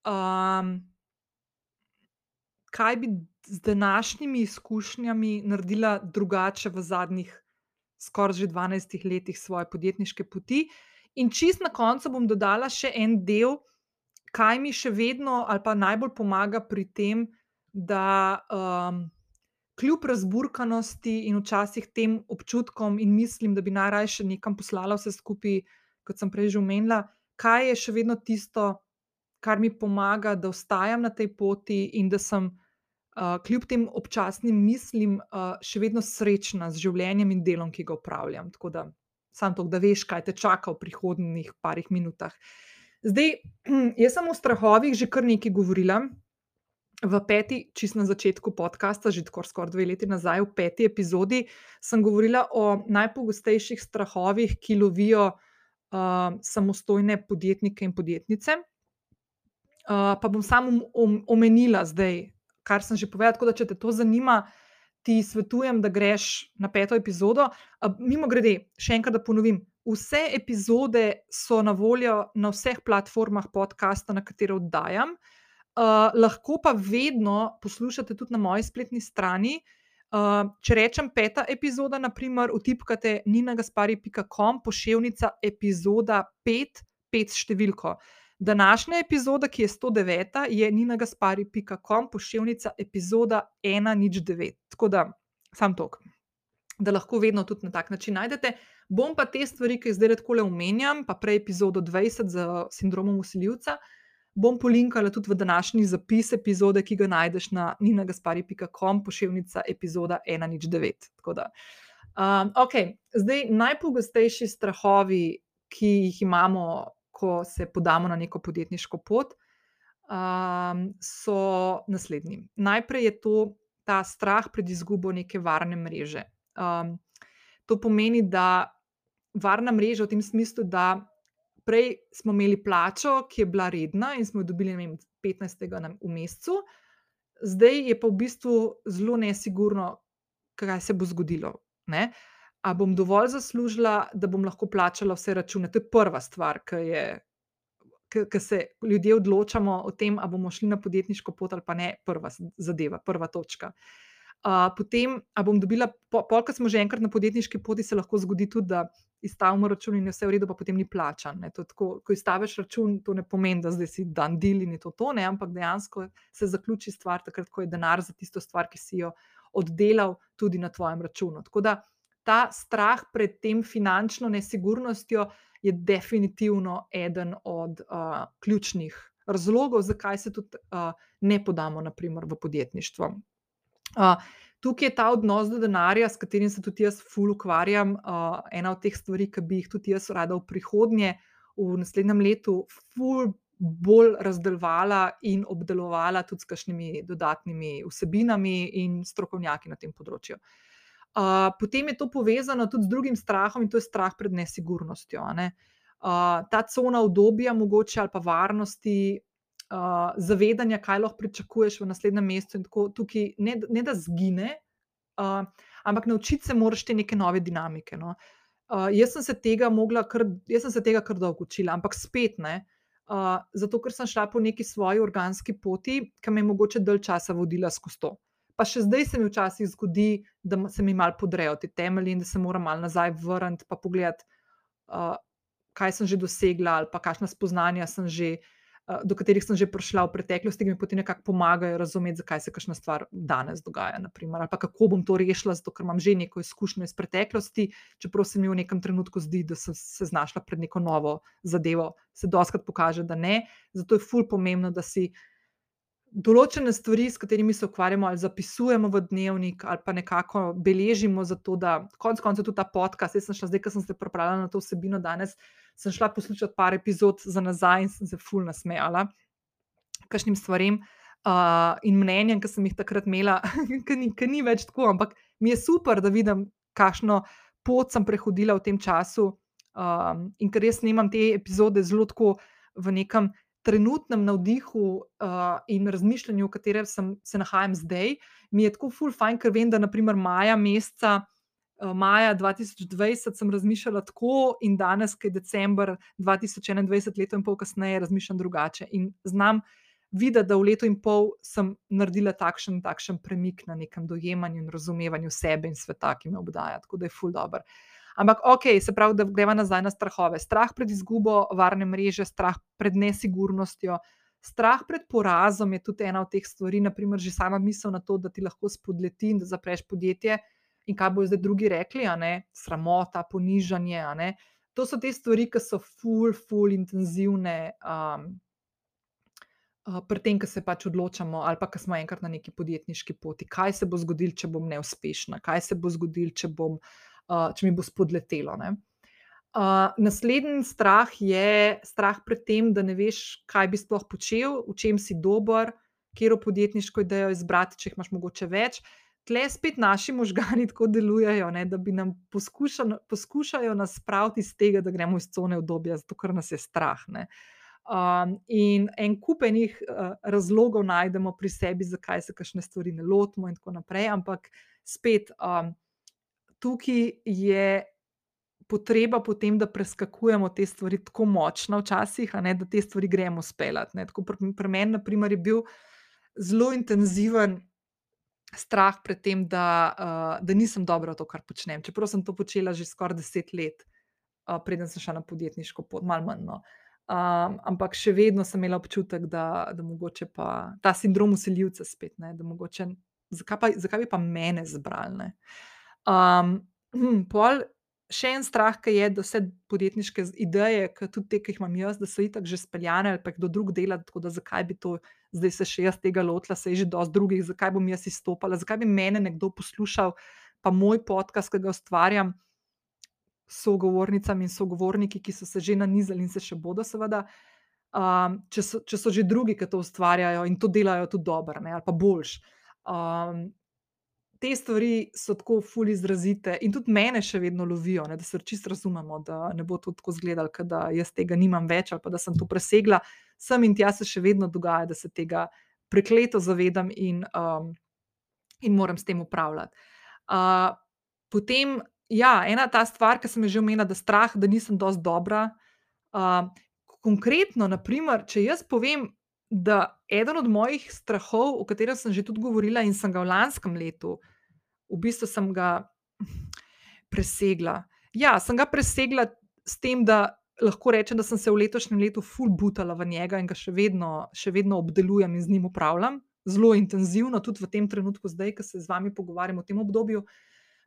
um, kaj bi z današnjimi izkušnjami naredila drugače v zadnjih skoraj že 12 letih svoje podjetniške poti. In čist na koncu bom dodala še en del, kaj mi še vedno ali pa najbolj pomaga pri tem, da um, kljub razburkanosti in včasih tem občutkom in mislim, da bi najraje nekam poslala vse skupaj, kot sem prej že omenila, kaj je še vedno tisto, kar mi pomaga, da ostajam na tej poti in da sem uh, kljub tem občasnim mislim, uh, še vedno srečna z življenjem in delom, ki ga upravljam. Tako da, samo to, da veš, kaj te čaka v prihodnjih parih minutah. Zdaj, jaz sem o strahovih že kar nekaj govorila. V peti, čist na začetku podcasta, že skoraj dve leti nazaj, v peti epizodi, sem govorila o najpogostejših strahovih, ki lovijo uh, samostojne podjetnike in podjetnice. Uh, pa bom samo omenila zdaj kar sem že povedal. Tako da, če te to zanima, ti svetujem, da greš na peto epizodo. Mimo grede, še enkrat, da ponovim. Vse epizode so na voljo na vseh platformah podcasta, na katero oddajam. Uh, lahko pa vedno poslušate tudi na moji spletni strani. Uh, če rečem peta epizoda, naprimer, utipkate ninagaspari.com, pošiljka epizoda 5, 5 številko. Uh, Današnja epizoda, ki je 109, je ninagaspari.com, pošiljka epizoda 109. Tako da, sam tok, da lahko vedno tudi na tak način najdete. Bom pa te stvari, ki jih zdaj tako le omenjam, pa prej epizodo 20 z sindromom usiljivca, bom polinkala tudi v današnji zapis epizode, ki ga najdeš na ninagaspari.com, pošiljka epizoda 109. Um, ok, zdaj najpogostejši strahovi, ki jih imamo ko se podamo na neko podjetniško pot, um, so naslednji. Najprej je to ta strah pred izgubo neke varne mreže. Um, to pomeni, da varna mreža v tem smislu, da prej smo imeli plačo, ki je bila redna in smo jo dobili vem, 15. v mesecu, zdaj je pa v bistvu zelo nesigurno, kaj se bo zgodilo. Ne? A bom dovolj zaslužila, da bom lahko plačala vse račune. To je prva stvar, ki se ljudje odločamo o tem, ali bomo šli na podjetniško pot ali pa ne, prva zadeva, prva točka. Uh, potem, a bom dobila, pol, ko smo že enkrat na podjetniški poti, se lahko zgodi tudi, da izstavimo račun in je vse v redu, pa potem ni plačan. Tako, ko izstaviš račun, to ne pomeni, da zdaj si dan del in je to to, ne? ampak dejansko se zaključi stvar takrat, ko je denar za tisto stvar, ki si jo oddelal, tudi na tvojem računu. Tako da ta strah pred tem finančno nesigurnostjo je definitivno eden od uh, ključnih razlogov, zakaj se tudi uh, ne podamo, naprimer, v podjetništvo. Uh, tukaj je ta odnos do denarja, s katerim se tudi jaz ful ukvarjam, uh, ena od teh stvari, ki bi jih tudi jaz rada v prihodnje, v naslednjem letu, ful bolj razdelovala in obdelovala tudi s kakšnimi dodatnimi vsebinami in strokovnjaki na tem področju. Uh, potem je to povezano tudi z drugim strahom in to je strah pred nesigurnostjo. Ne? Uh, ta cona obdobja, mogoče ali pa varnosti, uh, zavedanja, kaj lahko pričakuješ v naslednjem mesecu, in tako tukaj ne, ne da zgine, uh, ampak naučiti se moraš te neke nove dinamike. No. Uh, jaz sem se tega mogla, kar, jaz sem se tega kar dolgo učila, ampak spet ne. Uh, zato, ker sem šla po neki svoji organski poti, ki me je mogoče dalj časa vodila skozi to. Pa še zdaj se mi včasih zgodi, da se mi malo podrejo ti temelji in da se moram malo nazaj vrniti in pogledati, uh, kaj sem že dosegla ali pa kakšna spoznanja sem že uh, do katerih sem že prišla v preteklosti, ki mi potem nekako pomagajo razumeti, zakaj se kakšna stvar danes dogaja. Naprimer, ali pa kako bom to rešila, zato ker imam že neko izkušnjo iz preteklosti, čeprav se mi v nekem trenutku zdi, da sem se znašla pred neko novo zadevo, se doskrat pokaže, da ne. Zato je ful pomembno, da si. Določene stvari, s katerimi se ukvarjamo, ali zapisujemo v dnevnik, ali pa nekako beležimo, zato da konec koncev tudi ta podcast. Jaz sem šla zdaj, ker sem se pripravljala na to vsebino danes, sem šla poslušati par epizod za nazaj in sem se ful nasmejala, kakšnim stvarem uh, in mnenjem, ki sem jih takrat imela, ki ni, ni več tako, ampak mi je super, da vidim, kakšno pot sem prehodila v tem času. Um, in ker res nimam te epizode zelo tako v nekem trenutnem navdihu uh, in razmišljanju, v katerem sem, se nahajam zdaj, mi je tako ful fajn, ker vem, da naprimer maja meseca. Eh, maja 2020 sem razmišljala tako, in danes, ki je decembr 2021, leto in pol kasneje, razmišljam drugače. In znam videti, da v letu in pol sem naredila takšen, takšen premik na nekem dojemanju in razumevanju sebe in sveta, ki me obdaja. Tako da je ful dobr. Ampak, ok, se pravi, da gremo nazaj na strahove. Strah pred izgubo varne mreže, strah pred nesigurnostjo. Strah pred porazom je tudi ena od teh stvari, naprimer, že sama misel na to, da ti lahko spodleti in da zapreš podjetje, uh, in kaj bo zdaj drugi rekli, sramota, ponižanje. To so te stvari, ki so ful, ful, intenzivne. Um, Pri tem, ki se pač odločamo, ali pa ki smo enkrat na neki podjetniški poti, kaj se bo zgodilo, če bom neuspešna, kaj se bo zgodilo, če, bom, uh, če mi bo spodletelo. Uh, naslednji strah je strah pred tem, da ne veš, kaj bi sploh počel, v čem si dober, kje podjetniško idejo izbrati, če jih imaš mogoče več. Uh, tle spet naši možgani tako delujejo, ne, da bi nam poskušali, poskušajo nas spraviti iz tega, da gremo iz cone obdobja, zato ker nas je strah. Ne. Um, in en kupenih uh, razlogov najdemo pri sebi, zakaj se kakšne stvari ne lotimo, in tako naprej. Ampak spet um, tukaj je potreba potem, da preskakujemo te stvari tako močno, včasih, ne, da te stvari gremo speljati. Pri, meni, na primer, je bil zelo intenziven strah pred tem, da, uh, da nisem dobra v to, kar počnem. Čeprav sem to počela že skoraj deset let, uh, preden sem šla na podjetniško pot, malo manj. No. Um, ampak še vedno sem imela občutek, da, da mogoče pa ta sindrom usiljivca spet, ne, da mogoče, zakaj, pa, zakaj bi pa mene zbrali. Hm, pol še en strah, ki je, da vse podjetniške ideje, tudi te, ki jih imam jaz, da so itak že speljane ali pa kdo drug dela, tako da zakaj bi to zdaj se še jaz tega lotila, se je že dosti drugih, zakaj bom jaz izstopala, zakaj bi mene nekdo poslušal, pa moj podcast, ki ga ustvarjam. Sogovornicam in sogovorniki, ki so se že nanizali in se še bodo, seveda, um, če, so, če so že drugi, ki to ustvarjajo in to delajo tudi dobro, ali pa boljš. Um, te stvari so tako fully izrazite in tudi mene še vedno lovijo, ne, da se čisto razumemo, da ne bo to tako izgledalo, da jaz tega nimam več ali da sem to presegla. Sem in tja se še vedno dogaja, da se tega prekleto zavedam in, um, in moram s tem upravljati. Uh, potem, ja, ena ta stvar, ki sem že omenila, da je strah, da nisem dovolj dobra. Uh, konkretno, naprimer, če jaz povem, da eden od mojih strahov, o katerem sem že tudi govorila in sem ga v lanskem letu uh, v bistvu sem ga presegla. Ja, sem ga presegla s tem, da lahko rečem, da sem se v letošnjem letu full butala v njega in ga še vedno, še vedno obdelujem in z njim upravljam. Zelo intenzivno, tudi v tem trenutku, zdaj, ko se z vami pogovarjam o tem obdobju.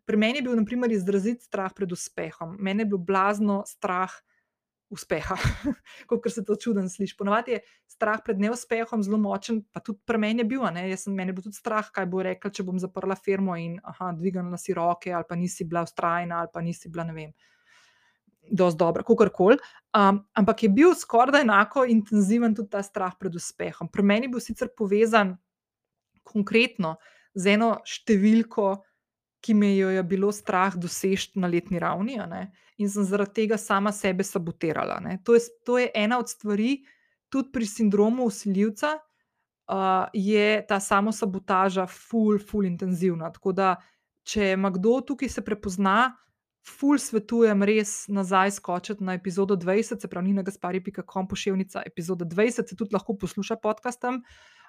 Pri meni je bil, na primer, izrazit strah pred uspehom. Mene je bil blazno strah uspeha, kot se to čudno sliši. Ponovadi je strah pred neuspehom zelo močen, pa tudi pri meni je bil. Sem, meni je bil tudi strah, kaj bo rekel, če bom zaprla firmo in aha, dvignila si roke, ali pa nisi bila ustrajna, ali pa nisi bila ne vem. Dosti dobro, kako koli. Um, ampak je bil skoraj enako intenziven tudi ta strah pred uspehom. Pri meni je bil sicer povezan konkretno z eno številko, ki me jo je bilo strah doseči na letni ravni, in sem zaradi tega sama sebe sabotirala. To je, to je ena od stvari, tudi pri sindromu usiljivca, uh, je ta samo sabotaža, ful, ful intenzivna. Tako da, če ima kdo tukaj se prepozna, ful svetujem res nazaj skočiti na epizodo 20, se pravi, na gaspari.com pošiljnica. Epizoda 20 se tudi lahko posluša podcastem.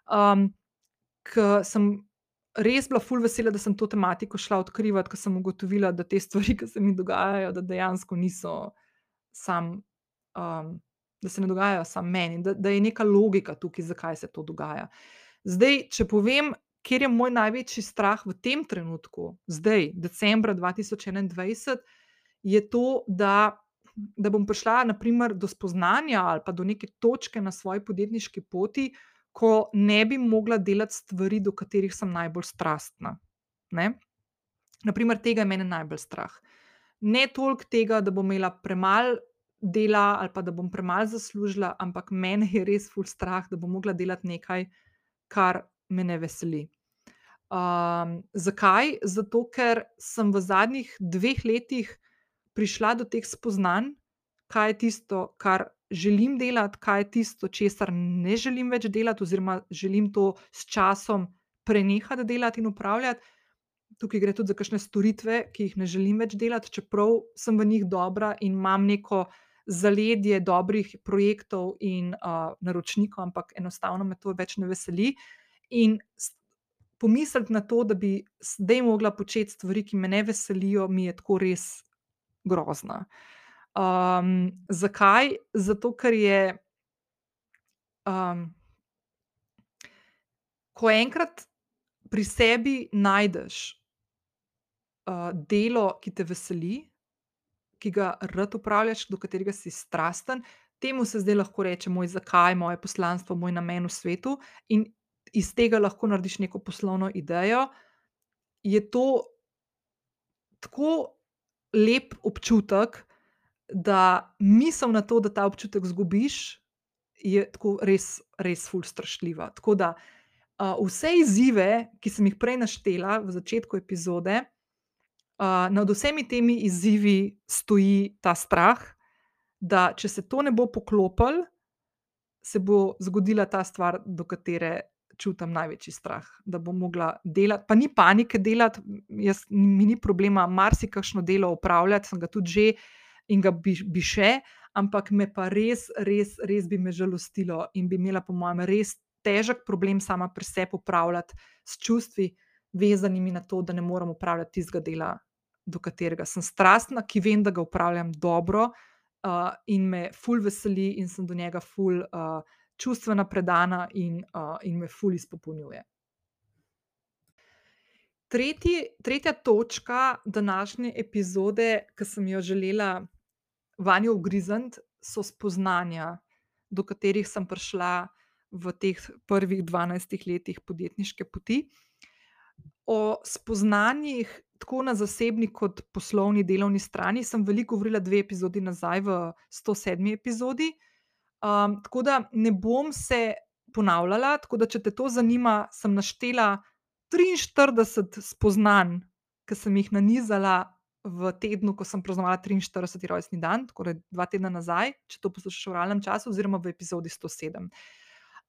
Um, Ker sem res bila ful vesela, da sem to tematiko šla odkrivati, ker sem ugotovila, da te stvari, ki se mi dogajajo, da dejansko niso sam. Um, Da se ne dogajajo samo meni, da, da je neka logika tukaj, zakaj se to dogaja. Zdaj, če povem, kje je moj največji strah v tem trenutku, zdaj, decembra 2021, je to, da, da bom prišla naprimer, do spoznanja ali pa do neke točke na svoji podjetniški poti, ko ne bi mogla delati stvari, do katerih sem najbolj strastna. Ne? Naprimer, tega je meni najbolj strah. Ne toliko tega, da bom imela premalo dela ali pa da bom premalo zaslužila, ampak meni je res ful strah, da bom mogla delati nekaj, kar me ne veseli. Um, zakaj? Zato, ker sem v zadnjih dveh letih prišla do teh spoznanj, kaj je tisto, kar želim delati, kaj je tisto, česar ne želim več delati, oziroma želim to s časom prenehati delati in upravljati. Tukaj gre tudi za kakšne storitve, ki jih ne želim več delati, čeprav sem v njih dobra in imam neko zaledje dobrih projektov in uh, naročnikov, ampak enostavno me to več ne veseli. In pomisliti na to, da bi zdaj mogla početi stvari, ki me ne veselijo, mi je tako res grozna. Uh, Um, zakaj? Zato, ker je, um, ko enkrat pri sebi najdeš uh, delo, ki te veseli, ki ga rad upravljaš, do katerega si strasten, temu se zdaj lahko reče moj zakaj, moje poslanstvo, moj namen v svetu, in iz tega lahko narediš neko poslovno idejo. Je to tako lep občutek, da misel na to, da ta občutek izgubiš, je tako res, res ful strašljiva. Tako da uh, vse izzive, ki sem jih prej naštela v začetku epizode, uh, nad vsemi temi izzivi stoji ta strah, da če se to ne bo poklopil, se bo zgodila ta stvar, do katere. Čutim največji strah, da bom mogla delati, pa ni panike delati, jaz, mi ni problema, marsikakšno delo upravljati, sem ga tudi že, uh, in ga bi, bi še, ampak me pa res, res, res bi me žalostilo in bi imela, po mojem, res težek problem sama pri sebi upravljati s čustvi, vezanimi na to, da ne morem upravljati tistega dela, do katerega sem strastna, ki vem, da ga upravljam dobro uh, in me ful veseli in sem do njega ful uh, čustvena predana in, uh, in me ful izpopolnjuje. Tretji, tretja točka današnje epizode, ki sem jo želela vanjo ugrizniti, so spoznanja, do katerih sem prišla v teh prvih 12 letih podjetniške poti. O spoznanjih, tako na zasebni, kot poslovni delovni strani, sem veliko govorila, dve epizodi nazaj, v 107. epizodi. Um, tako da ne bom se ponavljala, tako da če te to zanima, sem naštela 43 spoznanj, ki sem jih nanizala v tednu, ko sem praznovala 43. rojstni dan, torej dva tedna nazaj, če to poslušate v realnem času, oziroma v epizodi 107.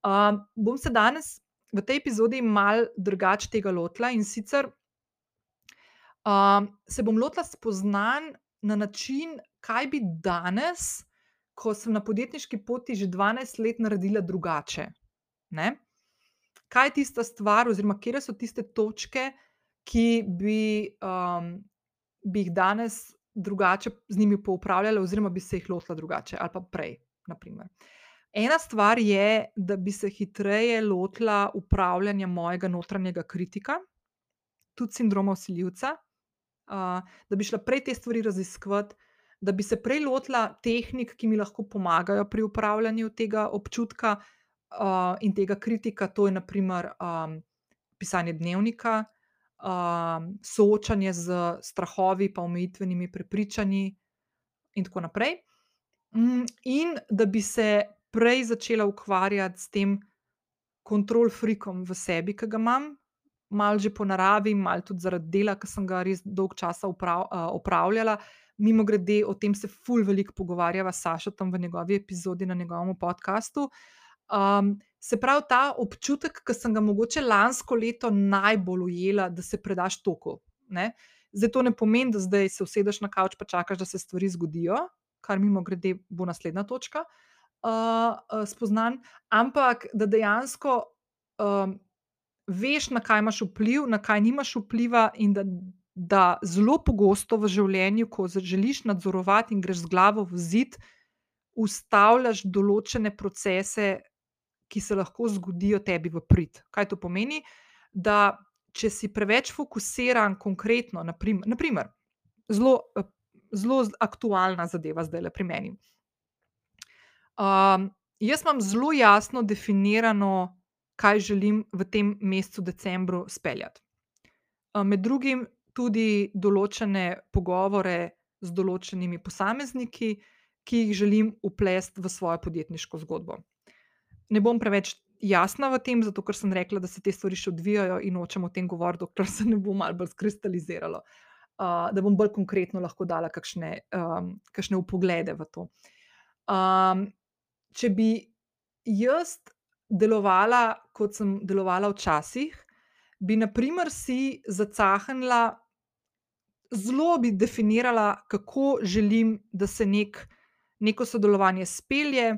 Um, bom se danes v tej epizodi mal drugače tega lotila in sicer um, se bom lotila spoznanj na način, kaj bi danes, ko sem na podjetniški poti že 12 let naredila drugače. Ne? Kaj je tista stvar, oziroma kje so tiste točke, ki bi, um, bi jih danes drugače z njimi poupravljala, oziroma bi se jih lotila drugače ali pa prej. Naprimer. Ena stvar je, da bi se hitreje lotila upravljanja mojega notranjega kritika, tudi sindroma vsiljivca, uh, da bi šla prej te stvari raziskati, da bi se prej lotila tehnik, ki mi lahko pomagajo pri upravljanju tega občutka uh, in tega kritika, to je naprimer um, pisanje dnevnika, um, soočanje z strahovi, pa omejitvenimi prepričanji, in tako naprej. Mm, in da bi se prej začela ukvarjati s tem kontrol freakom v sebi, ki ga imam, malo že po naravi, malo tudi zaradi dela, ki sem ga res dolgo časa uprav, uh, opravljala. Mimo grede, o tem se ful veliko pogovarjava s Sašotom v njegovi epizodi na njegovem podkastu. Um, se pravi, ta občutek, ki sem ga mogoče lansko leto najbolj ujela, da se predaš toku. Ne? Zdaj to ne pomeni, da zdaj se usedeš na kavč in čakaš, da se stvari zgodijo, kar mimo grede bo naslednja točka uh, spoznan, ampak da dejansko um, veš, na kaj imaš vpliv, na kaj nimaš vpliva, in da, da zelo pogosto v življenju, ko želiš nadzorovati in greš z glavo v zid, ustavljaš določene procese, ki se lahko zgodijo tebi v prid. Kaj to pomeni? Da, če si preveč fokusiran, konkretno, naprimer, naprimer zelo, zelo aktualna zadeva zdaj le pri meni. Um, jaz imam zelo jasno definirano, kaj želim v tem mesecu, decembru, speljati. Med drugim tudi določene pogovore z določenimi posamezniki, ki jih želim uplesti v svojo podjetniško zgodbo. Ne bom preveč jasna v tem, zato ker sem rekla, da se te stvari še odvijajo in nočem o tem govoriti, dokler se ne bo malo bolj skristaliziralo, uh, da bom bolj konkretno lahko dala kakšne, um, kakšne upoglede v to. Um, če bi jaz delovala, kot sem delovala včasih, bi, na primer, si zacahnila, zelo bi definirala, kako želim, da se nek, neko sodelovanje spelje,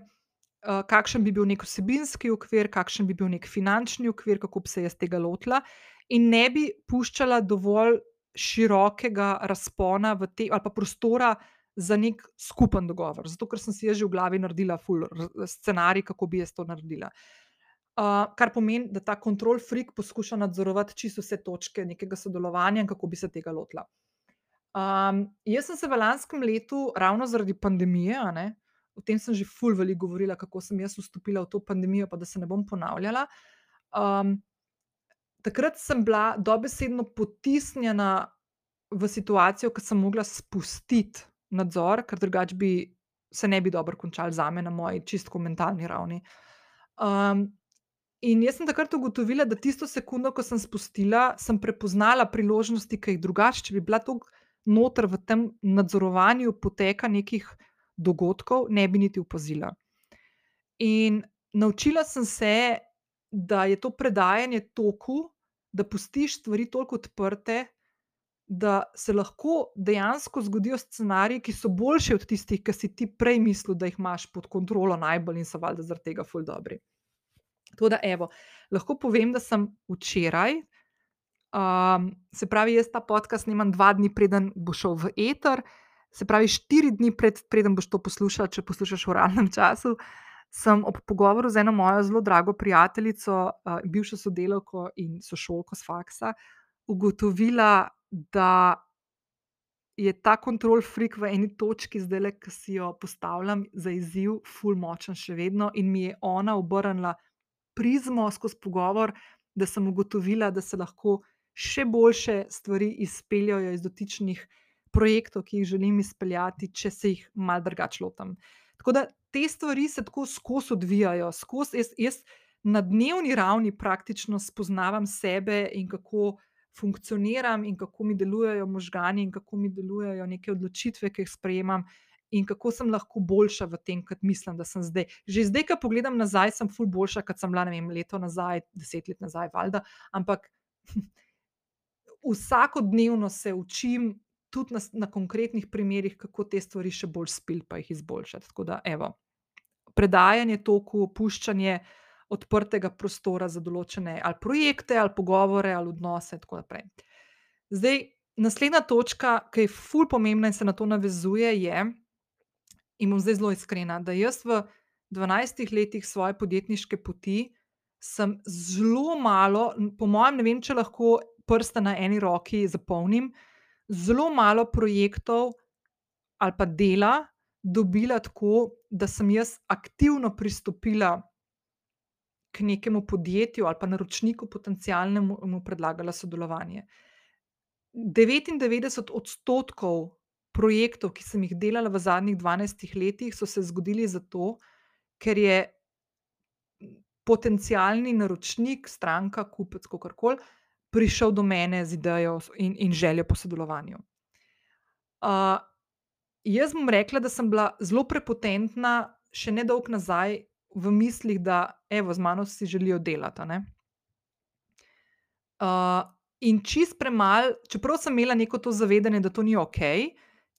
kakšen bi bil nek vsebinski okvir, kakšen bi bil nek finančni okvir, kako bi se jaz tega lotila, in ne bi puščala dovolj širokega razpona te, ali pa prostora. Za nek skupen dogovor, zato ker sem si že v glavi naredila, ful, scenarij, kako bi jaz to naredila. Uh, kar pomeni, da ta kontrol freak poskuša nadzorovati čisto vse točke nekega sodelovanja in kako bi se tega lotila. Um, jaz sem se v lanskem letu, ravno zaradi pandemije, ne, o tem sem že ful veliko govorila, kako sem jaz vstopila v to pandemijo, pa da se ne bom ponavljala. Um, takrat sem bila dobesedno potisnjena v situacijo, ko sem mogla spustiti nadzor, ker drugače bi se ne bi dobro končali za me na moji čistko mentalni ravni. Um, In jaz sem takrat ugotovila, da tisto sekundo, ko sem spustila, sem prepoznala priložnosti, ki jih drugače, če bi bila tu noter v tem nadzorovanju poteka nekih dogodkov, ne bi niti opazila. In naučila sem se, da je to predajanje toku, da pustiš stvari toliko odprte, da se lahko dejansko zgodijo scenariji, ki so boljši od tistih, ki si ti prej mislil, da jih imaš pod kontrolo najbolj in so valjda zaradi tega ful dobri. Tako da, evo, lahko povem, da sem včeraj, um, se pravi, jaz ta podcast snimam dva dni, preden bo šel v eter, se pravi, štiri dni pred, preden boš to poslušal, če poslušaš v realnem času. Sem ob pogovoru z eno mojo zelo drago prijateljico, uh, bivšo sodelavko in sošolko s faksa, ugotovila, da je ta kontrol freak v eni točki, zdaj le, ki si jo postavljam za izziv, full močen še vedno, in mi je ona obrnila prizmo, skozi pogovor, da sem ugotovila, da se lahko še boljše stvari izpeljajo iz dotičnih projektov, ki jih želim izpeljati, če se jih mal drugače lotam. Tako da te stvari se tako skozi odvijajo, skozi jaz, jaz na dnevni ravni praktično spoznavam sebe in kako. Funkcioniram in kako mi delujejo možgani, in kako mi delujejo neke odločitve, ki jih sprejemam, in kako sem lahko boljša v tem, kot mislim, da sem zdaj. Že zdaj, ko pogledam nazaj, sem ful boljša, kot sem bila vem, leto nazaj, deset let nazaj, valjda. Ampak vsakodnevno se učim, tudi na, na konkretnih primerih, kako te stvari še bolj spil, pa jih izboljšati. Tako da, evo, predajanje toku, opuščanje odprtega prostora za določene ali projekte, ali pogovore, ali odnose, in tako naprej. Zdaj, naslednja točka, ki je ful pomembna in se na to navezuje, je, in bom zdaj zelo iskrena, da jaz v 12 letih svoje podjetniške poti sem zelo malo, po mojem, ne vem, če lahko prste na eni roki zapolnim, zelo malo projektov ali pa dela dobila tako, da sem jaz aktivno pristopila k nekemu podjetju ali pa naročniku potencialnemu in mu predlagala sodelovanje. 99 odstotkov projektov, ki sem jih delala v zadnjih 12 letih, so se zgodili zato, ker je potencialni naročnik, stranka, kupec, kakorkoli, prišel do mene z idejo in, in željo po sodelovanju. Uh, jaz bom rekla, da sem bila zelo prepotentna, še ne dolgo nazaj, v mislih, da evo, z mano si želijo delati. Uh, in čist premalo, čeprav sem imela neko to zavedanje, da to ni ok,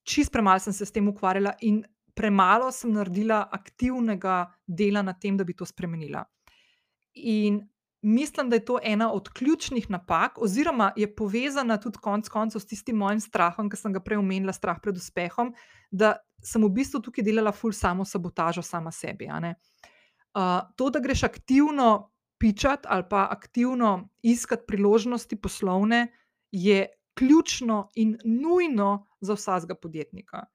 čist premalo sem se s tem ukvarjala in premalo sem naredila aktivnega dela na tem, da bi to spremenila. In mislim, da je to ena od ključnih napak, oziroma je povezana tudi konec koncev s tistim mojim strahom, ki sem ga prej omenila, strah pred uspehom, da sem v bistvu tukaj delala ful samo sabotažo sama sebi. Uh, to, da greš aktivno pičati ali pa aktivno iskati priložnosti poslovne, je ključno in nujno za vsakega podjetnika.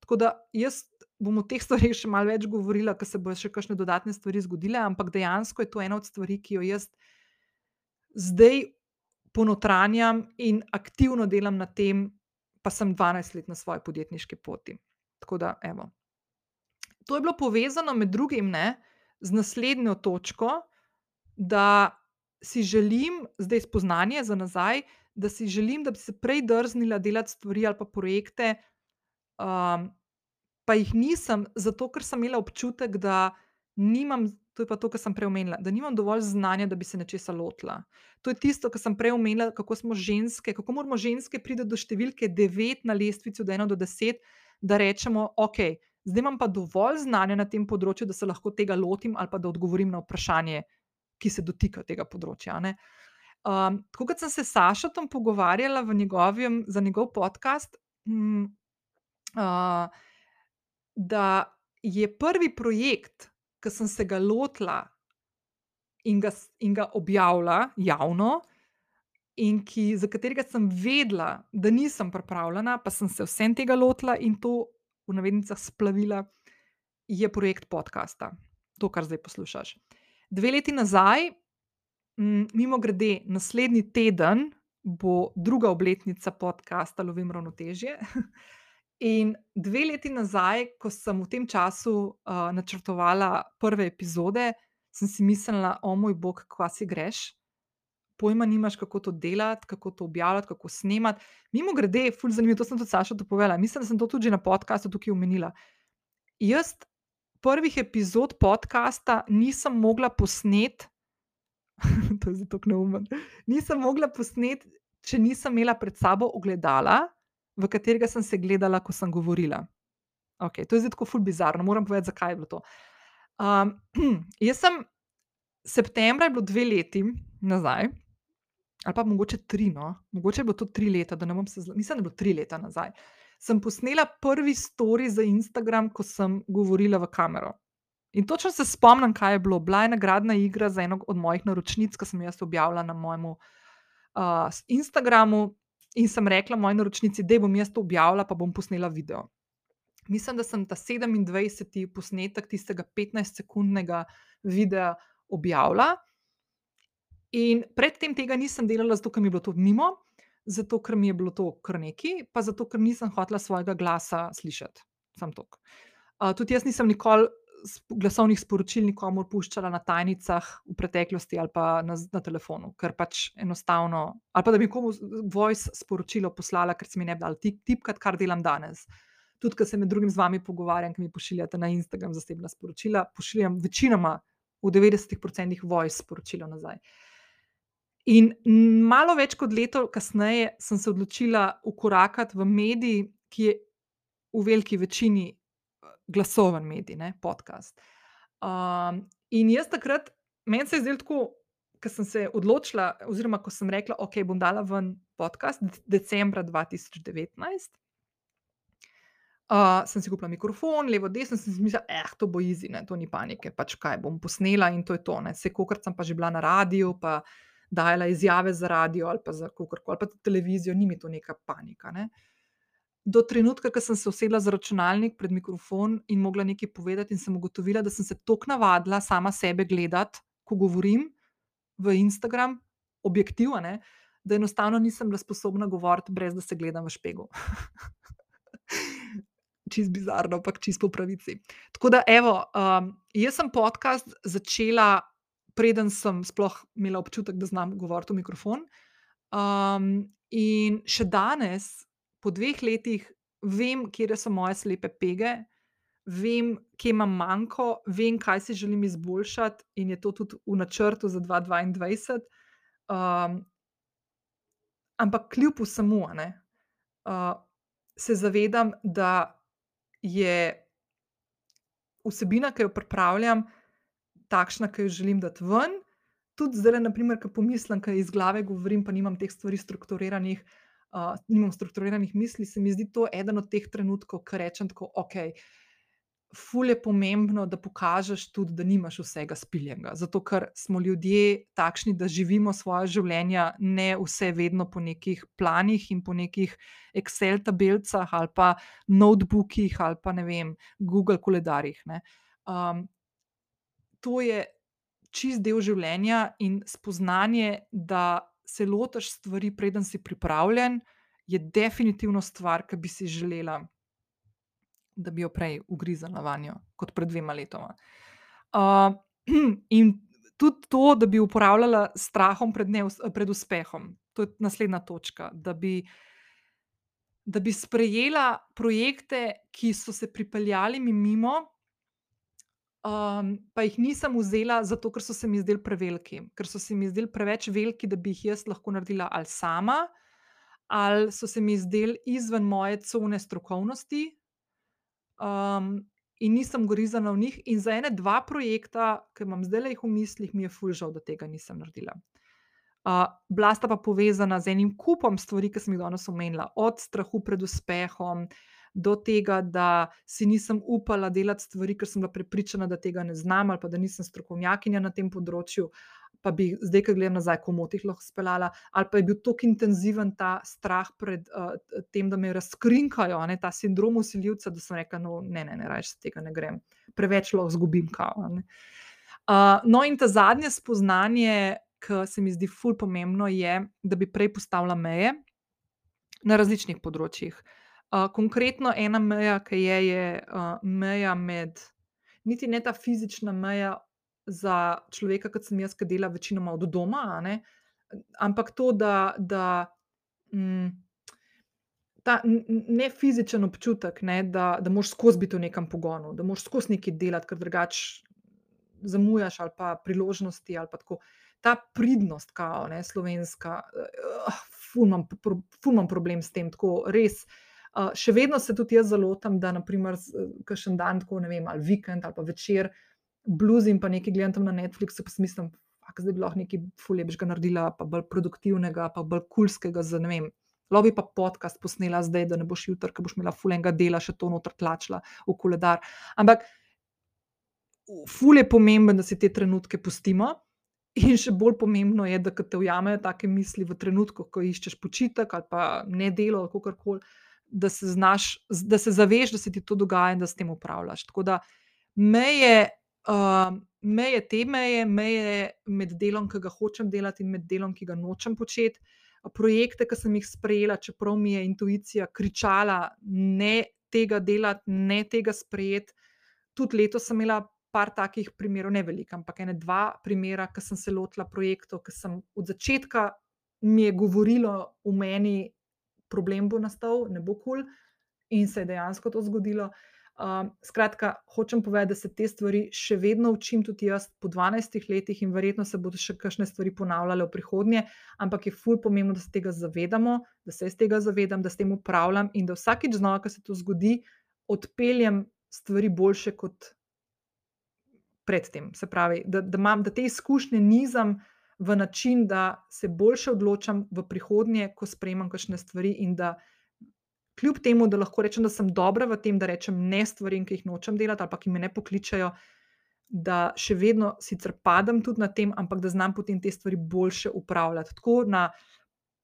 Tako da jaz bom o teh stvareh še malo več govorila, ker se bodo še kakšne dodatne stvari zgodile, ampak dejansko je to ena od stvari, ki jo jaz zdaj ponotranjam in aktivno delam na tem, pa sem 12 let na svoji podjetniški poti. Tako da, evo. To je bilo povezano med drugim ne, z naslednjo točko, da si želim, zdaj spoznanje za nazaj, da si želim, da bi se prej drznila delati stvari ali pa projekte, um, pa jih nisem, zato ker sem imela občutek, da nimam, to je pa to, kar sem prej omenila, da nimam dovolj znanja, da bi se nečesa lotila. To je tisto, kar sem prej omenila, kako smo ženske, kako moramo ženske priti do številke 9 na lestvici, od 1 do 10, da rečemo, ok, zdaj imam pa dovolj znanja na tem področju, da se lahko tega lotim ali pa da odgovorim na vprašanje, ki se dotika tega področja. ne. Um, tako kot sem se s Sašotom pogovarjala njegovem, za njegov podcast, mm, uh, da je prvi projekt, ki sem se ga lotila in ga, in ga objavila javno, in ki, za katerega sem vedela, da nisem pripravljena, pa sem se vsem tega lotila in to v navednicah splavila, je projekt podcasta, to, kar zdaj poslušaš. Dve leti nazaj, mimo grede, naslednji teden bo druga obletnica podcasta Lovim ravnotežje. In dve leti nazaj, ko sem v tem času uh, načrtovala prve epizode, sem si mislila, o moj bog, kva si greš. Pojma nimaš, kako to delati, kako to objavljati, kako snemati. Mimo grede, ful zanimivo, to sem tudi Saša to povedala. Mislim, da sem to tudi na podkastu tukaj omenila. Jaz prvih epizod podcasta nisem mogla posneti, to je zato neumen, nisem mogla posneti, če nisem imela pred sabo ogledala, v katerega sem se gledala, ko sem govorila. Okay, to je zdaj tako ful bizarno, moram povedati, zakaj je bilo to. Um, jaz sem septembra, je bilo dve leti nazaj, ali pa mogoče tri, no, mogoče je bilo to tri leta, da ne bom se, zla- mislim, da je bilo tri leta nazaj. Sem posnela prvi story za Instagram, ko sem govorila v kamero. In točno se spomnim, kaj je bilo. Bila je nagradna igra za eno od mojih naročnic, ki sem jo objavila na mojem uh, Instagramu. In sem rekla moji naročnici, da bom jaz to objavila, pa bom posnela video. Mislim, da sem ta 27. posnetek tistega 15-sekundnega videa objavila. In predtem tega nisem delala, zato ker mi je bilo to mimo, zato ker mi je bilo to kar neki, pa zato ker nisem hotela svojega glasa slišati. Sam tok. Uh, tudi jaz nisem nikoli glasovnih sporočil nikomor puščala na tajnicah v preteklosti ali pa na, na telefonu, ker pač enostavno, ali pa da bi komu voice sporočilo poslala, ker se mi ne bi dal tip, tipkati, kar delam danes. Tudi, ker se med drugim z vami pogovarjam, ki mi pošiljate na Instagram zasebna sporočila, pošiljam večinoma v 90% voice sporočilo nazaj. In malo več kot leto kasneje sem se odločila ukorakati v medij, ki je v veliki večini glasoven medij, ne, podcast. Um, in jaz takrat, meni se je zdelo tako, ko sem se odločila, oziroma ko sem rekla, ok, bom dala ven podcast decembra 2019. Uh, sem si kupila mikrofon, levo, desno, sem si mislila, da eh, to bo easy, ne, to ni panike, pač kaj bom posnela in to je to. Vse, kokrat sem pa že bila na radiju, pa dajala izjave za radio ali pa za kogarkoli, pa tudi televizijo, ni mi to neka panika. Ne. Do trenutka, ko sem se usedla za računalnik pred mikrofon in mogla nekaj povedati, in sem ugotovila, da sem se tako navadila sama sebe gledati, ko govorim v Instagram, objektiv, ne, da enostavno nisem bila sposobna govoriti, brez da se gledam v špegu. čist bizarno, ampak čist po pravici. Tako da, evo, um, jaz sem podcast začela, preden sem sploh imela občutek, da znam govoriti v mikrofon. Um, in še danes, po dveh letih, vem, kje so moje slepe pege, vem, kje imam manjko, vem, kaj si želim izboljšati, in je to tudi v načrtu za 2022. Um, ampak kljub vsemu, uh, se zavedam, da je vsebina, ki jo pripravljam, takšna, ki jo želim dati ven. Tudi zdaj, naprimer, ki pomislim, kaj iz glave govorim, pa nimam teh stvari strukturiranih, uh, nimam strukturiranih misli, se mi zdi to eden od teh trenutkov, ko rečem tako, ok. Ful je pomembno, da pokažeš tudi, da nimaš vsega spiljenega. Zato, ker smo ljudje takšni, da živimo svoje življenje, ne vse vedno po nekih planih in po nekih Excel tabelcah ali pa notebookih ali pa ne vem, Google koledarjih. Um, to je čist del življenja in spoznanje, da se lotiš stvari, preden si pripravljen, je definitivno stvar, ki bi si želela da bi jo prej ugrizala vanjo, kot pred dvema letoma. Uh, in tudi to, da bi uporabljala strahom pred, ne, pred uspehom, to je naslednja točka. Da bi, da bi sprejela projekte, ki so se pripeljali mi mimo, um, pa jih nisem vzela zato, ker so se mi zdeli preveliki, ker so se mi zdeli preveč veliki, da bi jih jaz lahko naredila ali sama. Ali so se mi zdeli izven moje cone strokovnosti, um, in nisem gorizana v njih. In za ene, dva projekta, ki imam zdaj le v mislih, mi je fulžal, da tega nisem naredila. Uh, bila sta pa povezana z enim kupom stvari, ki sem jih danes omenila, od strahu pred uspehom do tega, da si nisem upala delati stvari, ker sem bila prepričana, da tega ne znam ali pa da nisem strokovnjakinja na tem področju pa bi zdaj, ko gledam nazaj, komotih lahko speljala, ali pa je bil tako intenziven ta strah pred uh, tem, da me razkrinkajo, ne, ta sindrom usiljivca, da sem rekla, no, ne, ne, ne, raje tega ne grem, preveč lahko zgubim. Kao, uh, no, in ta zadnje spoznanje, ki se mi zdi ful pomembno, je, da bi prej postavila meje na različnih področjih. Konkretno ena meja, ki je, je meja med, niti ne ta fizična meja za človeka, kot sem jaz, ki dela večinoma od doma, ampak to, da, da mm, ta ne fizičen občutek, ne, da, da moš skozi biti v nekem pogonu, da moš skozi nekaj delati, ker drugače zamujaš ali pa priložnosti. Ali pa Ta pridnost, kao, ne, slovenska, uh, ful imam problem s tem, tako res. Uh, še vedno se tudi jaz zalotam, da naprimer, kakšen dan, tako ne vem, ali vikend ali pa večer, uh, in pa nekaj gledam tam na Netflixu, pa si mislim, da bi lahko nekaj fuljebžga naredila, pa bolj produktivnega, pa bolj kulskega. Za, vem, lahko bi pa podcast posnela zdaj, da ne boš jutri, ker boš imela fuljenega dela, še to noter tlačila v koledar. Ampak ful je pomemben, da si te trenutke pustimo. In še bolj pomembno je, da te ujamejo take misli v trenutku, ko iščeš počitek ali pa ne delo, ali kako koli, da se znaš, da se zaveš, da se ti to dogaja in da s tem upravljaš. Tako da meje uh, meje te meje, meje med delom, ki ga hočem delati, in med delom, ki ga nočem početi. Projekte, ki sem jih sprejela, čeprav mi je intuicija kričala, ne tega delati, ne tega sprejeti. Tudi letos sem imela par takih primerov, ne veliko, ampak ene dva primera, ki sem se lotila projektov, ki sem od začetka mi je govorilo v meni, problem bo nastal, ne bo kul, cool, in se je dejansko to zgodilo. Um, skratka, hočem povedati, da se te stvari še vedno učim, tudi jaz po 12 letih, in verjetno se bodo še kakšne stvari ponavljale v prihodnje, ampak je ful pomembno, da se tega zavedamo, da se iz tega zavedam, da s tem upravljam in da vsakič znova, ko se to zgodi, odpeljem stvari boljše kot predtem. Se pravi, da, da, mam, da te izkušnje nizam v način, da se boljše odločam v prihodnje, ko sprejemam kakšne stvari, in da kljub temu, da lahko rečem, da sem dobra v tem, da rečem ne stvarem, ki jih nočem delati ali pa ki me ne pokličejo, da še vedno sicer padem tudi na tem, ampak da znam potem te stvari boljše upravljati. Tako na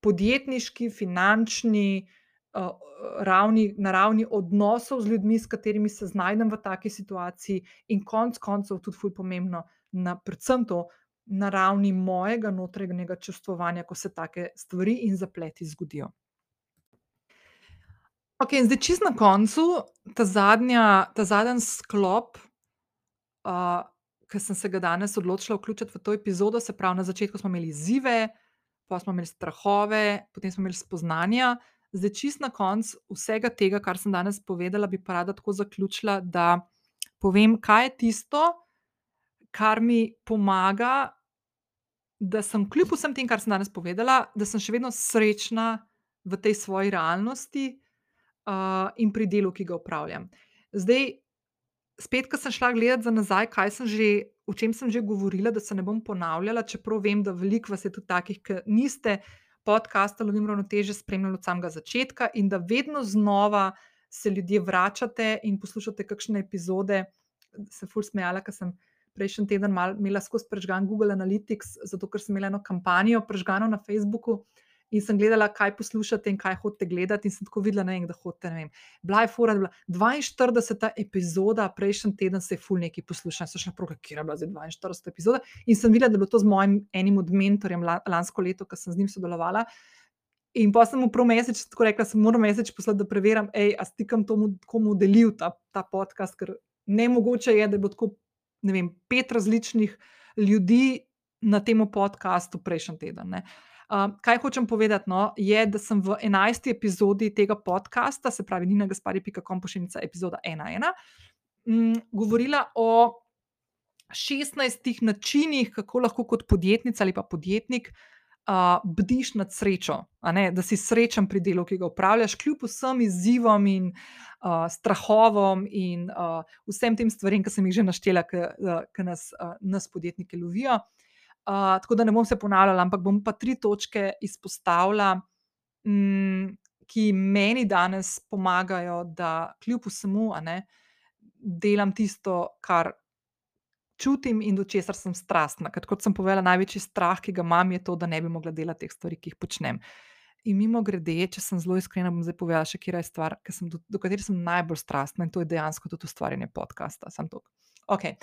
podjetniški, finančni uh, ravni, na ravni odnosov z ljudmi, s katerimi se znajdem v taki situaciji, in konec koncev tudi ful pomembno, na predvsem to. Na ravni mojega notranjega čustvovanja, ko se take stvari in zapleti zgodijo. Ok, in zdaj čisto na koncu, ta zadnja, ta zadnji sklop, uh, ki sem se ga danes odločila vključiti v to epizodo, se pravi, na začetku smo imeli izzive, pa smo imeli strahove, potem smo imeli spoznanja. Zdaj, čist na koncu vsega tega, kar sem danes povedala, bi pa rada tako zaključila, da povem, kaj je tisto, kar mi pomaga, da sem kljub vsem tem, kar sem danes povedala, da sem še vedno srečna v tej svoji realnosti uh, in pri delu, ki ga upravljam. Zdaj, spet, ko sem šla gledat za nazaj, kaj sem že, o čem sem že govorila, da se ne bom ponavljala, čeprav vem, da veliko vas je tudi takih, ki niste podcasta Lovim ravnoteže spremljali od samega začetka in da vedno znova se ljudje vračate in poslušate kakšne epizode. Se ful smejala, ker sem prejšnji teden imela skozi prežgan Google Analytics, zato ker sem imela eno kampanjo prežgano na Facebooku. In sem gledala, kaj poslušate in kaj hočete gledati, in sem tako videla, vem, da hočete. Bila je je bila 42. epizoda, prejšnji teden se je ful neki poslušal, so še naprej, kje je bila zdaj 42. epizoda. In sem videla, da je bilo to z mojim enim od mentorjem lansko leto, ki sem z njim sodelovala. In pa sem mu prav mesec tako rekla, da moram mesec poslati, da preverjam, ej, a stikam to, komu delil ta, ta podcast, ker ne mogoče je, da bo tako ne vem, pet različnih ljudi na tem podkastu prejšnji teden. Uh, kaj hočem povedati, no, je, da sem v 11. epizodi tega podcasta, se pravi, Nina Gaspari.com, pošiljka epizoda 1.1, um, govorila o 16 načinih, kako lahko kot podjetnica ali pa podjetnik uh, bdiš nad srečo, da si srečen pri delu, ki ga upravljaš, kljub vsem izzivom in uh, strahovom in uh, vsem tem stvarem, ki sem jih že naštela, ki nas, uh, nas podjetnike lovijo. Uh, tako da ne bom se ponavljala, ampak bom pa tri točke izpostavila, mm, ki meni danes pomagajo, da kljub vsemu ne, delam tisto, kar čutim in do česar sem strastna. Ker, kot sem povedala, največji strah, ki ga imam, je to, da ne bi mogla delati teh stvari, ki jih počnem. In mimo grede, če sem zelo iskrena, bom zdaj povedala še, kje je stvar, sem do, do katere sem najbolj strastna in to je dejansko tudi ustvarjanje podcasta. Okay.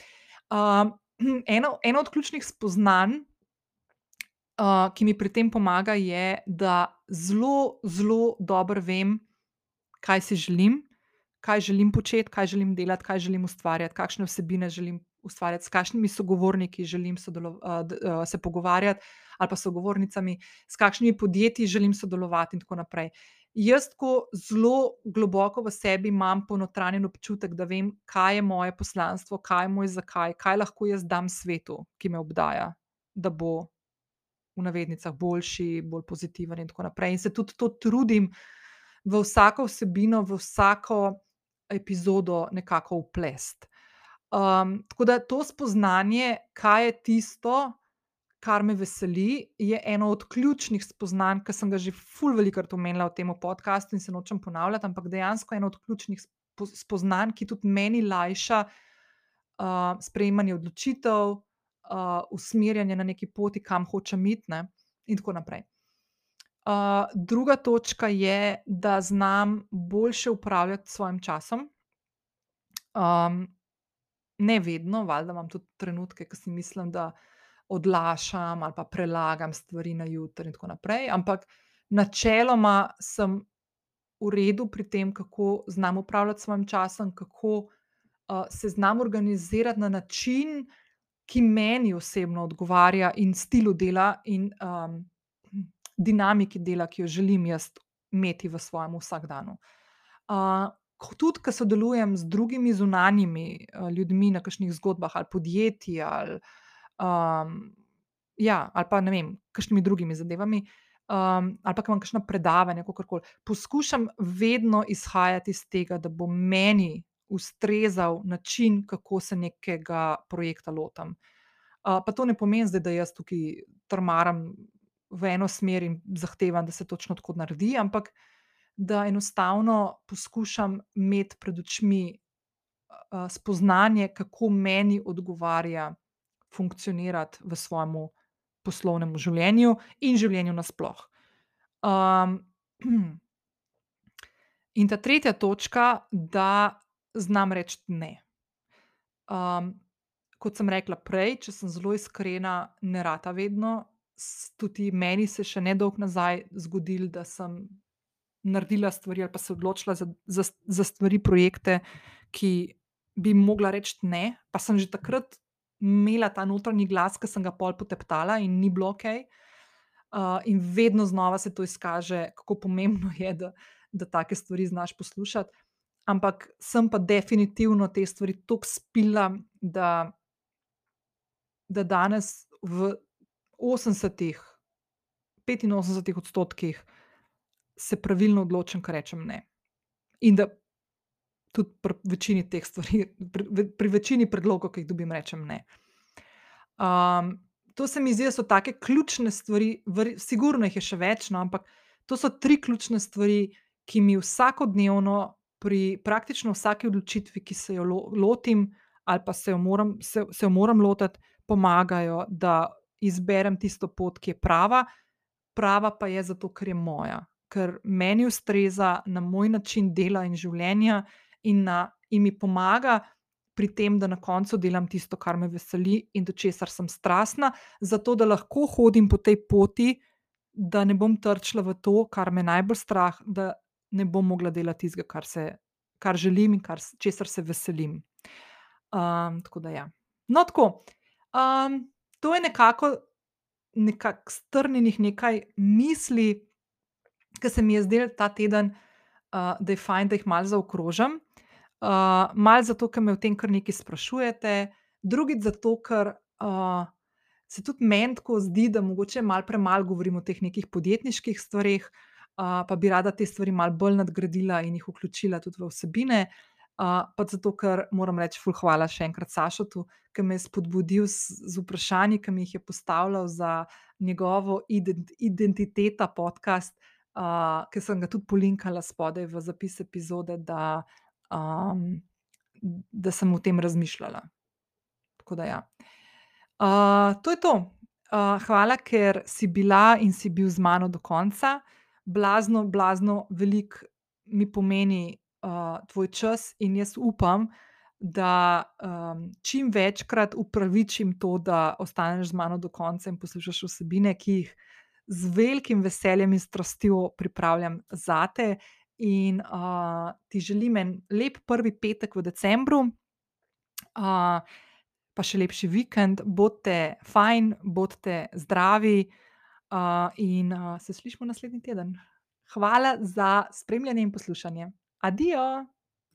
Uh, eno, eno od ključnih spoznanj, uh, ki mi pri tem pomaga, je, da zelo, zelo dobro vem, kaj si želim, kaj želim početi, kaj želim delati, kaj želim ustvarjati, kakšne vsebine želim ustvarjati, s kakšnimi sogovorniki želim uh, uh, se pogovarjati, ali pa sogovornicami, s kakšnimi podjetji želim sodelovati, in tako naprej. Jaz, ko zelo globoko v sebi imam ponotranjen občutek, da vem, kaj je moje poslanstvo, kaj je moj zakaj, kaj lahko jaz dam svetu, ki me obdaja, da bo v navednicah boljši, bolj pozitiven in tako naprej. In se tudi to trudim v vsako vsebino, v vsako epizodo nekako uplest. Um, tako da to spoznanje, kaj je tisto, kar me veseli, je eno od ključnih spoznanj, ki sem ga že ful velikrat omenila v tem podkastu in se nočem ponavljati, ampak dejansko eno od ključnih spoznanj, ki tudi meni lajša uh, sprejemanje odločitev, uh, usmerjanje na neki poti, kam hočem iti, ne, in tako naprej. Uh, druga točka je, da znam boljše upravljati s svojim časom. Ne vedno, valjda imam tudi trenutke, ko si mislim, da odlašam ali prelagam stvari na jutri, in tako naprej. Ampak načeloma sem v redu pri tem, kako znam upravljati s svojim časom, kako uh, se znam organizirati na način, ki meni osebno odgovarja in stilu dela in um, dinamiki dela, ki jo želim jaz imeti v svojem vsakdanu. Uh, Tudi, ko sodelujem z drugimi zunanjimi uh, ljudmi na kakšnih zgodbah ali podjetjih ali um, ja, ali pa ne vem, kakšnimi drugimi zadevami, um, ali pa imam kakšno predavanje, kako koli. Poskušam vedno izhajati iz tega, da bo meni ustrezal način, kako se nekega projekta lotam. Uh, pa to ne pomeni, zdaj, da jaz tukaj trmaram v eno smer in zahtevam, da se točno tako naredi, ampak da enostavno poskušam imeti pred očmi uh, spoznanje, kako meni odgovarja funkcionirati v svojem poslovnem življenju in življenju nasploh. Um, in ta tretja točka, da znam reči ne. Um, kot sem rekla prej, če sem zelo iskrena, ne rata vedno. Tudi meni se še ne dolgo nazaj zgodilo, da sem naredila stvari ali pa se odločila za, za, za stvari, projekte, ki bi mogla reči ne, pa sem že takrat imela ta notranji glas, ki sem ga pol poteptala in ni bilo ok. Uh, in vedno znova se to izkaže, kako pomembno je, da, da take stvari znaš poslušati. Ampak sem pa definitivno te stvari tako spila, da, da danes v 80, 85 odstotkih se pravilno odločim, kar rečem ne. In da tudi pri večini teh stvari, pri, pri večini predlogov, ki jih dobim, rečem ne. Um, to se mi zdi, da so take ključne stvari, sigurno jih je še več, no, ampak to so tri ključne stvari, ki mi vsakodnevno, pri praktično vsaki odločitvi, ki se jo lotim, ali pa se jo moram, se, se jo moram lotiti, pomagajo, da izberem tisto pot, ki je prava. Prava pa je zato, ker je moja, ker meni ustreza na moj način dela in življenja, in, na, in mi pomaga pri tem, da na koncu delam tisto, kar me veseli in do česar sem strastna, zato da lahko hodim po tej poti, da ne bom trčila v to, kar me najbolj strah, da ne bom mogla delati tistega, kar, kar želim in kar, česar se veselim. Um, tako da, ja. No, tako. Um, to je nekako nekak strnjenih nekaj misli, ki se mi je zdel ta teden, uh, da je fajn, da jih malo zaokrožam. Uh, malo zato, ker me o tem kar nekaj sprašujete, drugič zato, ker uh, se tudi meni tako zdi, da mogoče malo premalo govorim o teh nekih podjetniških stvareh, uh, pa bi rada te stvari malo bolj nadgradila in jih vključila tudi v vsebine. Uh, pa zato, ker moram reči, ful, hvala še enkrat Sašotu, ki me je spodbudil z, z vprašanji, ki mi jih je postavljal za njegovo ident, identiteta podcast, uh, ki sem ga tudi polinkala spodaj v zapis epizode, da, um, da sem o tem razmišljala. Da, ja. Uh, to je to. Uh, hvala, ker si bila in si bil z mano do konca. Blazno, blazno, veliko mi pomeni uh, tvoj čas, in jaz upam, da um, čim večkrat upravičim to, da ostaneš z mano do konca in poslušaš vsebine, ki jih z velikim veseljem in strastjo pripravljam za te. In uh, ti želim en lep prvi petek v decembru, uh, pa še lepši vikend, bodite fajn, bodite zdravi uh, in uh, se slišmo naslednji teden. Hvala za spremljanje in poslušanje. Addio!